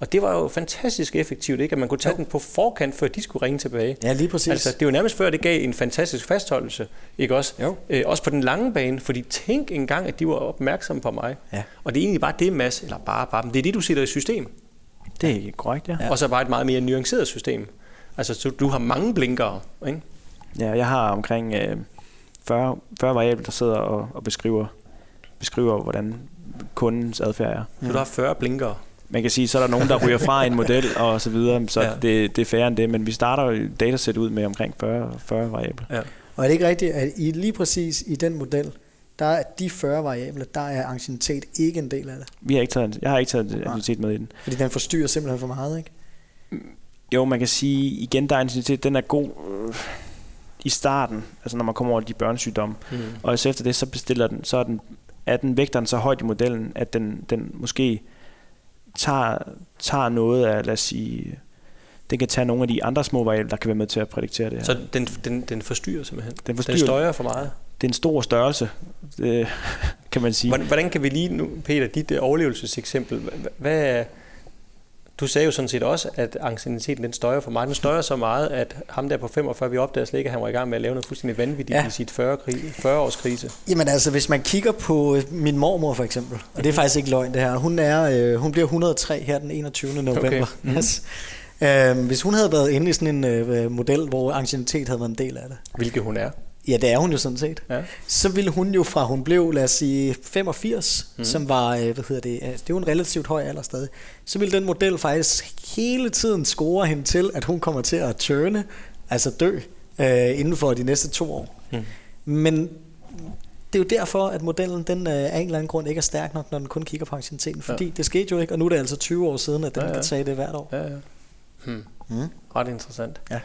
Og det var jo fantastisk effektivt, ikke? at man kunne tage jo. den på forkant, før de skulle ringe tilbage. Ja, lige præcis. Altså, det er jo nærmest før, det gav en fantastisk fastholdelse, ikke også? Jo. Øh, også på den lange bane, fordi tænk engang, at de var opmærksomme på mig. Ja. Og det er egentlig bare det, Mads, eller bare, bare, det er det, du sætter i system. Det er korrekt, ja. Ja. Og så bare et meget mere nuanceret system. Altså, så du har mange blinkere, ikke? Ja, jeg har omkring øh, 40, 40 variabler, der sidder og, og beskriver, beskriver, hvordan kundens adfærd er. Så du har 40 blinkere. Man kan sige, så er der nogen, der ryger fra en model og så videre, så Ja. det, det er færre end det, men vi starter jo datasæt ud med omkring 40, 40 variabler. Ja. Og er det ikke rigtigt, at i, lige præcis i den model, der er de 40 variable, der er anciennitet ikke en del af det. Vi har ikke taget, jeg har ikke taget identitet med i den. Fordi den forstyrrer simpelthen for meget, ikke? Jo, man kan sige, igen, der er den er god øh, i starten, altså når man kommer over de børnesygdomme. Mm. Og så efter det, så bestiller den, så er den, er den vægteren så højt i modellen, at den, den måske tager, tager noget af, lad os sige, den kan tage nogle af de andre små variabler, der kan være med til at prædiktere det her. Så den, den, den forstyrrer simpelthen. den, forstyrrer, Den støjer for meget. det er en stor størrelse, det, kan man sige. Hvordan, hvordan kan vi lige nu, Peter, dit øh, overlevelseseksempel, hva- hvad du sagde jo sådan set også, at ancienniteten den støjer for meget. Den støjer så meget, at ham der på 45, vi opdager slet ikke, at han var i gang med at lave noget fuldstændig vanvittigt Ja. i sit 40, kri- 40-års krise. Jamen altså, hvis man kigger på øh, min mormor for eksempel, og det er faktisk ikke løgn det her, hun, er, øh, hun bliver 103 her den 21. november. Okay. Mm. Yes. Øhm, hvis hun havde været inde i sådan en øh, model, hvor anciennitet havde været en del af det, Hvilket hun er. Ja det er hun jo sådan set, Ja. så ville hun jo fra hun blev, lad os sige, 85, mm. som var, øh, hvad hedder det, altså, det er jo en relativt høj alder stadig, så ville den model faktisk hele tiden score hende til, at hun kommer til at tørne, altså dø, øh, inden for de næste to år. Mm. Men det er jo derfor, at modellen den øh, af en eller anden grund ikke er stærk nok, når den kun kigger på ancienniteten, fordi ja. det skete jo ikke, og nu er det altså 20 år siden, at den Ja, ja, ja. kan tage det hvert år. Ja, ja. Hmm. Mm. Ret interessant. Ja.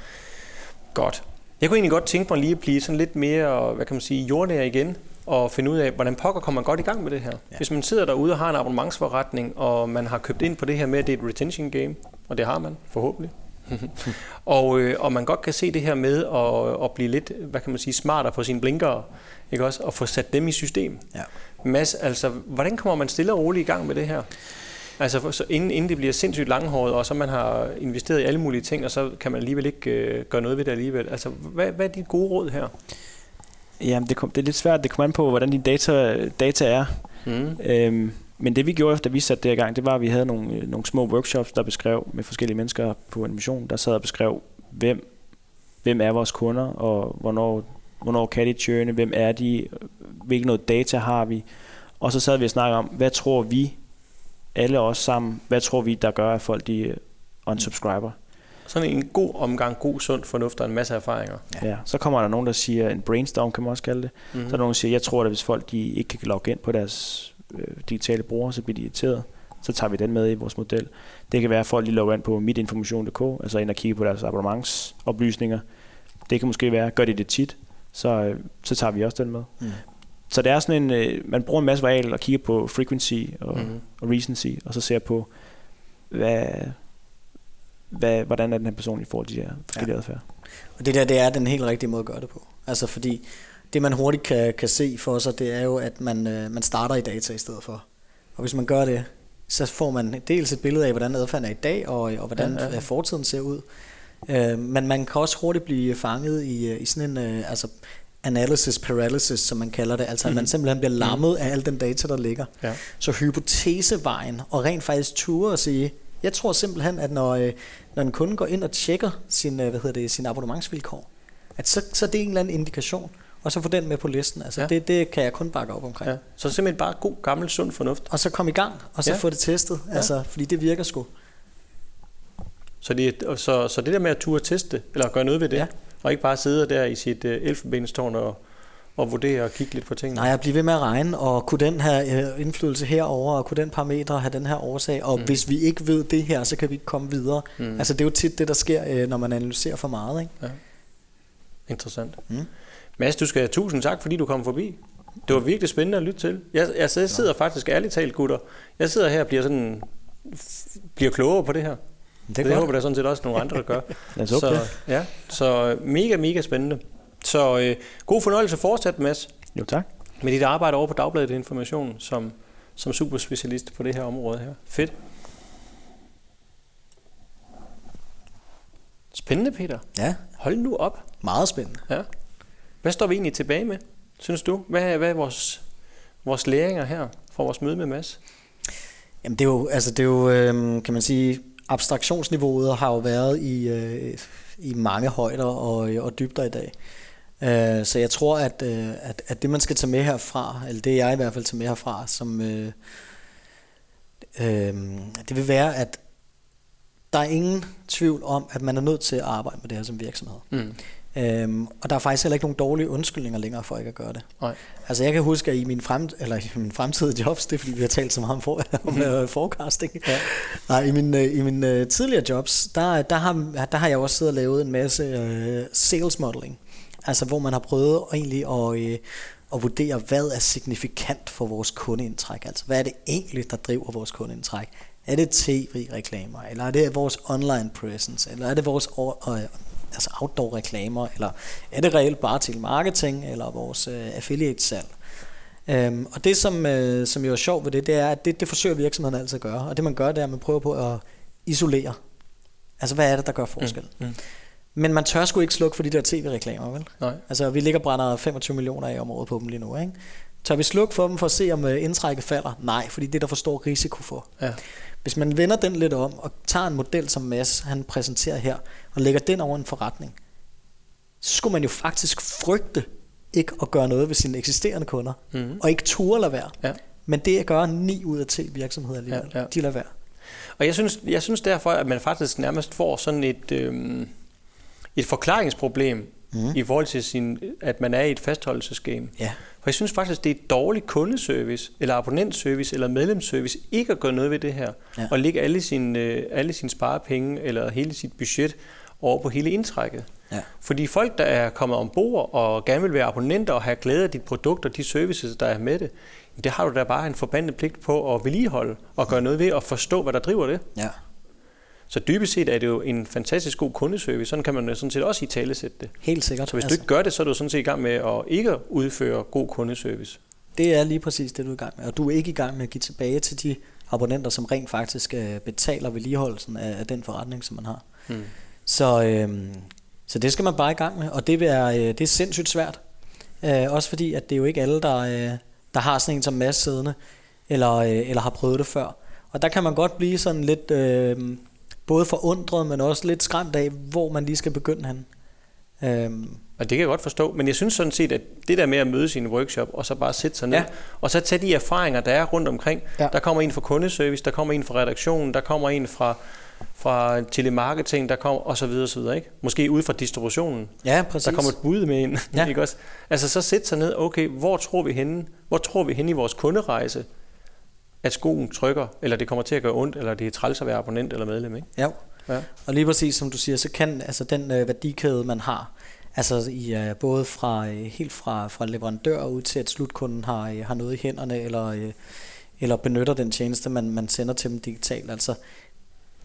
Godt. Jeg kunne egentlig godt tænke mig lige at blive sådan lidt mere, hvad kan man sige, jordnær igen, og finde ud af, hvordan pokker kommer man godt i gang med det her. Ja. Hvis man sidder derude og har en abonnementsforretning, og man har købt ind på det her med, at det er et retention game, og det har man forhåbentlig, og, øh, og man godt kan se det her med at, at blive lidt, hvad kan man sige, smartere på sine blinkere, ikke også, og få sat dem i system. Ja. Mads, altså, hvordan kommer man stille og roligt i gang med det her? Altså, for- så inden, inden det bliver sindssygt langhåret, og så man har investeret i alle mulige ting, og så kan man alligevel ikke øh, gøre noget ved det alligevel. Altså, hvad, hvad er dit gode råd her? Jamen, det, kom, det er lidt svært, det kommer an på, hvordan din data, data er. Mm. Øhm, men det vi gjorde, da vi satte det i gang, det var, at vi havde nogle, øh, nogle små workshops, der beskrev med forskellige mennesker på en mission, der sad og beskrev, hvem, hvem er vores kunder, og hvornår, hvornår kan de churne, hvem er de, hvilken noget data har vi. Og så sad vi og snakkede om, hvad tror vi, alle os sammen, hvad tror vi, der gør, at folk de øh, unsubscriber. Sådan en god omgang, god sund fornuft og en masse erfaringer. Ja. ja. Så kommer der nogen, der siger, en brainstorm kan man også kalde det. Mm-hmm. Så er der nogen, der siger, jeg tror, at hvis folk de ikke kan logge ind på deres øh, digitale brugere, så bliver de irriteret. Så tager vi den med i vores model. Det kan være, at folk lige logger ind på mitinformation.dk, altså ind og kigge på deres abonnementsoplysninger. Det kan måske være, gør de det tit, så, øh, så tager vi også den med. Mm. Så det er sådan en, øh, man bruger en masse variabler og kigger på frequency og, mm-hmm. og recency, og så ser på, hvad, hvad, hvordan er den her person i forhold til de her forskellige ja. adfærd. Og det der, det er den helt rigtige måde at gøre det på. Altså fordi, det man hurtigt kan, kan se for sig, det er jo, at man, øh, man starter i data i stedet for. Og hvis man gør det, så får man dels et billede af, hvordan adfærden er i dag, og, og hvordan ja, ja. fortiden ser ud. Øh, men man kan også hurtigt blive fanget i, øh, i sådan en øh, altså analysis paralysis, som man kalder det. Altså mm. at man mhm. simpelthen bliver lammet mm. af al den data, der ligger. Ja. Så hypotesevejen, og rent faktisk ture at sige, jeg tror simpelthen, at når, øh, når en kunde går ind og tjekker sin, øh, hvad hedder det, sin abonnementsvilkår, at så, så det er en eller anden indikation, og så få den med på listen. Altså ja. det, det kan jeg kun bakke op omkring. Ja. Så simpelthen bare god, gammel, sund fornuft. Og så kom i gang, og så ja. få det testet, ja. altså, fordi det virker sgu. Så det, så, så det der med at turde teste, eller gøre noget ved det, ja. Og ikke bare sidde der i sit uh, elfenbenstårn og, og vurdere og kigge lidt på tingene. Nej, jeg bliver ved med at regne, og kunne den have uh, indflydelse herover og kunne den parametre have den her årsag, og mm. hvis vi ikke ved det her, så kan vi ikke komme videre. Mm. Altså det er jo tit det, der sker, uh, når man analyserer for meget. Ikke? Ja. Interessant. Mm. Mads, du skal have tusind tak, fordi du kom forbi. Det var virkelig spændende at lytte til. Jeg, jeg sidder faktisk ærligt talt, gutter. Jeg sidder her og bliver sådan bliver klogere på det her. Det, det håber der sådan set også nogle andre, der gør. så, ja, så mega, mega spændende. Så øh, god fornøjelse fortsat, Mads. Jo, tak. Med dit arbejde over på Dagbladet Information som, som superspecialist på det her område her. Fedt. Spændende, Peter. Ja. Hold nu op. Meget spændende. Ja. Hvad står vi egentlig tilbage med, synes du? Hvad er, hvad er vores, vores læringer her fra vores møde med Mads? Jamen det er jo, altså det er jo øh, kan man sige, abstraktionsniveauet har jo været i, øh, i mange højder og, øh, og dybder i dag. Øh, så jeg tror, at, øh, at, at det man skal tage med herfra, eller det jeg i hvert fald tager med herfra, som, øh, øh, det vil være, at der er ingen tvivl om, at man er nødt til at arbejde med det her som virksomhed. Mm. Øhm, og der er faktisk heller ikke nogen dårlige undskyldninger længere for ikke at gøre det. Nej. Altså jeg kan huske, at i min, frem, eller i min fremtidige jobs, det er fordi vi har talt så meget om, for, om mm. forecasting. Ja. Nej, i min, uh, i min uh, tidligere jobs, der, der, har, der har jeg også siddet og lavet en masse uh, sales modeling. Altså hvor man har prøvet egentlig at, uh, at vurdere, hvad er signifikant for vores kundeindtræk. Altså hvad er det egentlig, der driver vores kundeindtræk? Er det tv-reklamer, eller er det vores online presence, eller er det vores altså outdoor-reklamer, eller er det reelt bare til marketing, eller vores øh, affiliate-salg. Øhm, og det, som, øh, som jo er sjovt ved det, det er, at det, det forsøger virksomheden altid at gøre. Og det man gør, det er, at man prøver på at isolere. Altså, hvad er det, der gør forskel? Mm, mm. Men man tør sgu ikke slukke for de der tv-reklamer, vel? Nej. Altså, vi ligger brænder 25 millioner af om året på dem lige nu, ikke? Tør vi slukke for dem for at se, om øh, indtrækket falder? Nej, fordi det er der for stor risiko for. Ja. Hvis man vender den lidt om og tager en model som Mads han præsenterer her og lægger den over en forretning, så skulle man jo faktisk frygte ikke at gøre noget ved sine eksisterende kunder, mm. og ikke turde lade være. Ja. Men det at gøre 9 ud af 10 virksomheder alligevel, ja, ja. de lader være. Og jeg synes, jeg synes derfor, at man faktisk nærmest får sådan et, øhm, et forklaringsproblem mm. i forhold til, sin, at man er i et fastholdelsesgame. Ja. For jeg synes faktisk, det er et dårligt kundeservice, eller abonnentservice, eller medlemsservice, ikke at gøre noget ved det her, ja. og lægge alle sine, øh, alle sine sparepenge, eller hele sit budget over på hele indtrækket. Ja. Fordi folk, der er kommet ombord og gerne vil være abonnenter og have glæde af dit produkt og de services, der er med det, det har du da bare en forbandet pligt på at vedligeholde og gøre noget ved og forstå, hvad der driver det. Ja. Så dybest set er det jo en fantastisk god kundeservice. Sådan kan man sådan set også i tale sætte det. Helt sikkert. Så hvis altså. du ikke gør det, så er du sådan set i gang med at ikke udføre god kundeservice. Det er lige præcis det, du er i gang med. Og du er ikke i gang med at give tilbage til de abonnenter, som rent faktisk øh, betaler vedligeholdelsen af, den forretning, som man har. Hmm. Så, øhm, så det skal man bare i gang med. Og det, vil er, øh, det er sindssygt svært. Øh, også fordi, at det er jo ikke alle, der, øh, der har sådan en som masse siddende, eller, øh, eller har prøvet det før. Og der kan man godt blive sådan lidt... Øh, både forundret, men også lidt skræmt af, hvor man lige skal begynde han. Øhm. Og det kan jeg godt forstå, men jeg synes sådan set, at det der med at møde sin workshop, og så bare sætte sig ned, ja. og så tage de erfaringer, der er rundt omkring. Ja. Der kommer en fra kundeservice, der kommer en fra redaktionen, der kommer en fra fra telemarketing, der kommer, og så videre, og så videre, ikke? Måske ud fra distributionen. Ja, præcis. Der kommer et bud med ind, Ja. ikke også? Altså så sætte sig ned, okay, hvor tror vi henne, hvor tror vi henne i vores kunderejse, at skoen trykker, eller det kommer til at gøre ondt, eller det er træls at være abonnent eller medlem, ikke? Ja. Ja. Og lige præcis som du siger, så kan altså den øh, værdikæde, man har, altså i, øh, både fra, øh, helt fra, fra leverandør ud til, at slutkunden har, øh, har noget i hænderne, eller, øh, eller benytter den tjeneste, man, man sender til dem digitalt. Altså,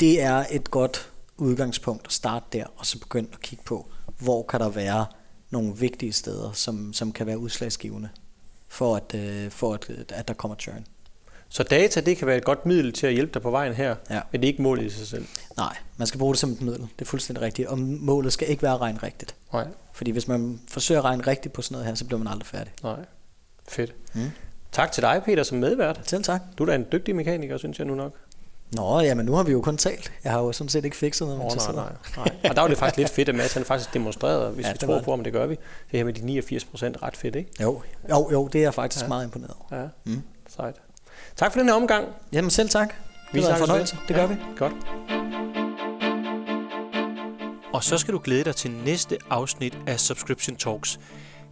det er et godt udgangspunkt at starte der, og så begynde at kigge på, hvor kan der være nogle vigtige steder, som, som kan være udslagsgivende, for at, øh, for at, at der kommer churn. Så data, det kan være et godt middel til at hjælpe dig på vejen her, Ja. men det er ikke målet i sig selv. Nej, man skal bruge det som et middel. Det er fuldstændig rigtigt. Og målet skal ikke være at regne rigtigt. Nej, Fordi hvis man forsøger at regne rigtigt på sådan noget her, så bliver man aldrig færdig. nej. Fedt. Mm. Tak til dig, Peter, som medvært. Selv tak. Du er da en dygtig mekaniker, synes jeg nu nok. Nå, ja, men nu har vi jo kun talt. Jeg har jo sådan set ikke fikset noget, jeg nej, nej, nej. Og der var det faktisk lidt fedt, at Mads han faktisk demonstrerede, hvis Ja, vi tror på, om det gør vi. Det her med de 89 procent ret fedt, ikke? Jo, jo, jo, det er jeg faktisk ja. meget imponeret over. Ja, Mm. sejt. Tak for den her omgang. Jamen selv tak. Vi Det var en fornøjelse. Det gør Ja, vi. Godt. Og så skal du glæde dig til næste afsnit af Subscription Talks.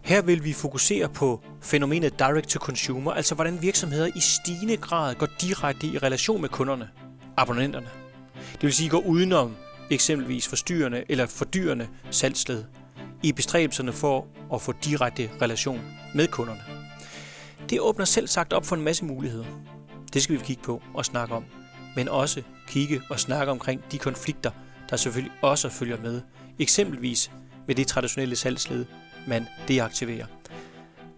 Her vil vi fokusere på fænomenet direct to consumer, altså hvordan virksomheder i stigende grad går direkte i relation med kunderne, abonnenterne. Det vil sige går udenom eksempelvis forstyrrende eller fordyrende salgsled i bestræbelserne for at få direkte relation med kunderne. Det åbner selv sagt op for en masse muligheder. Det skal vi kigge på og snakke om. Men også kigge og snakke omkring de konflikter, der selvfølgelig også følger med. Eksempelvis med det traditionelle salgsled, man deaktiverer.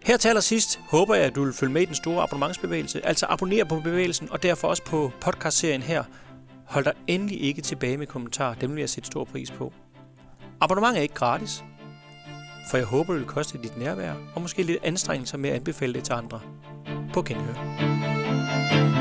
Her til allersidst håber jeg, at du vil følge med i den store abonnementsbevægelse. Altså abonner på bevægelsen, og derfor også på podcastserien her. Hold dig endelig ikke tilbage med kommentarer. Dem vil jeg sætte stor pris på. Abonnement er ikke gratis, for jeg håber, det vil koste dit nærvær, og måske lidt anstrengelser med at anbefale det til andre. På genhør.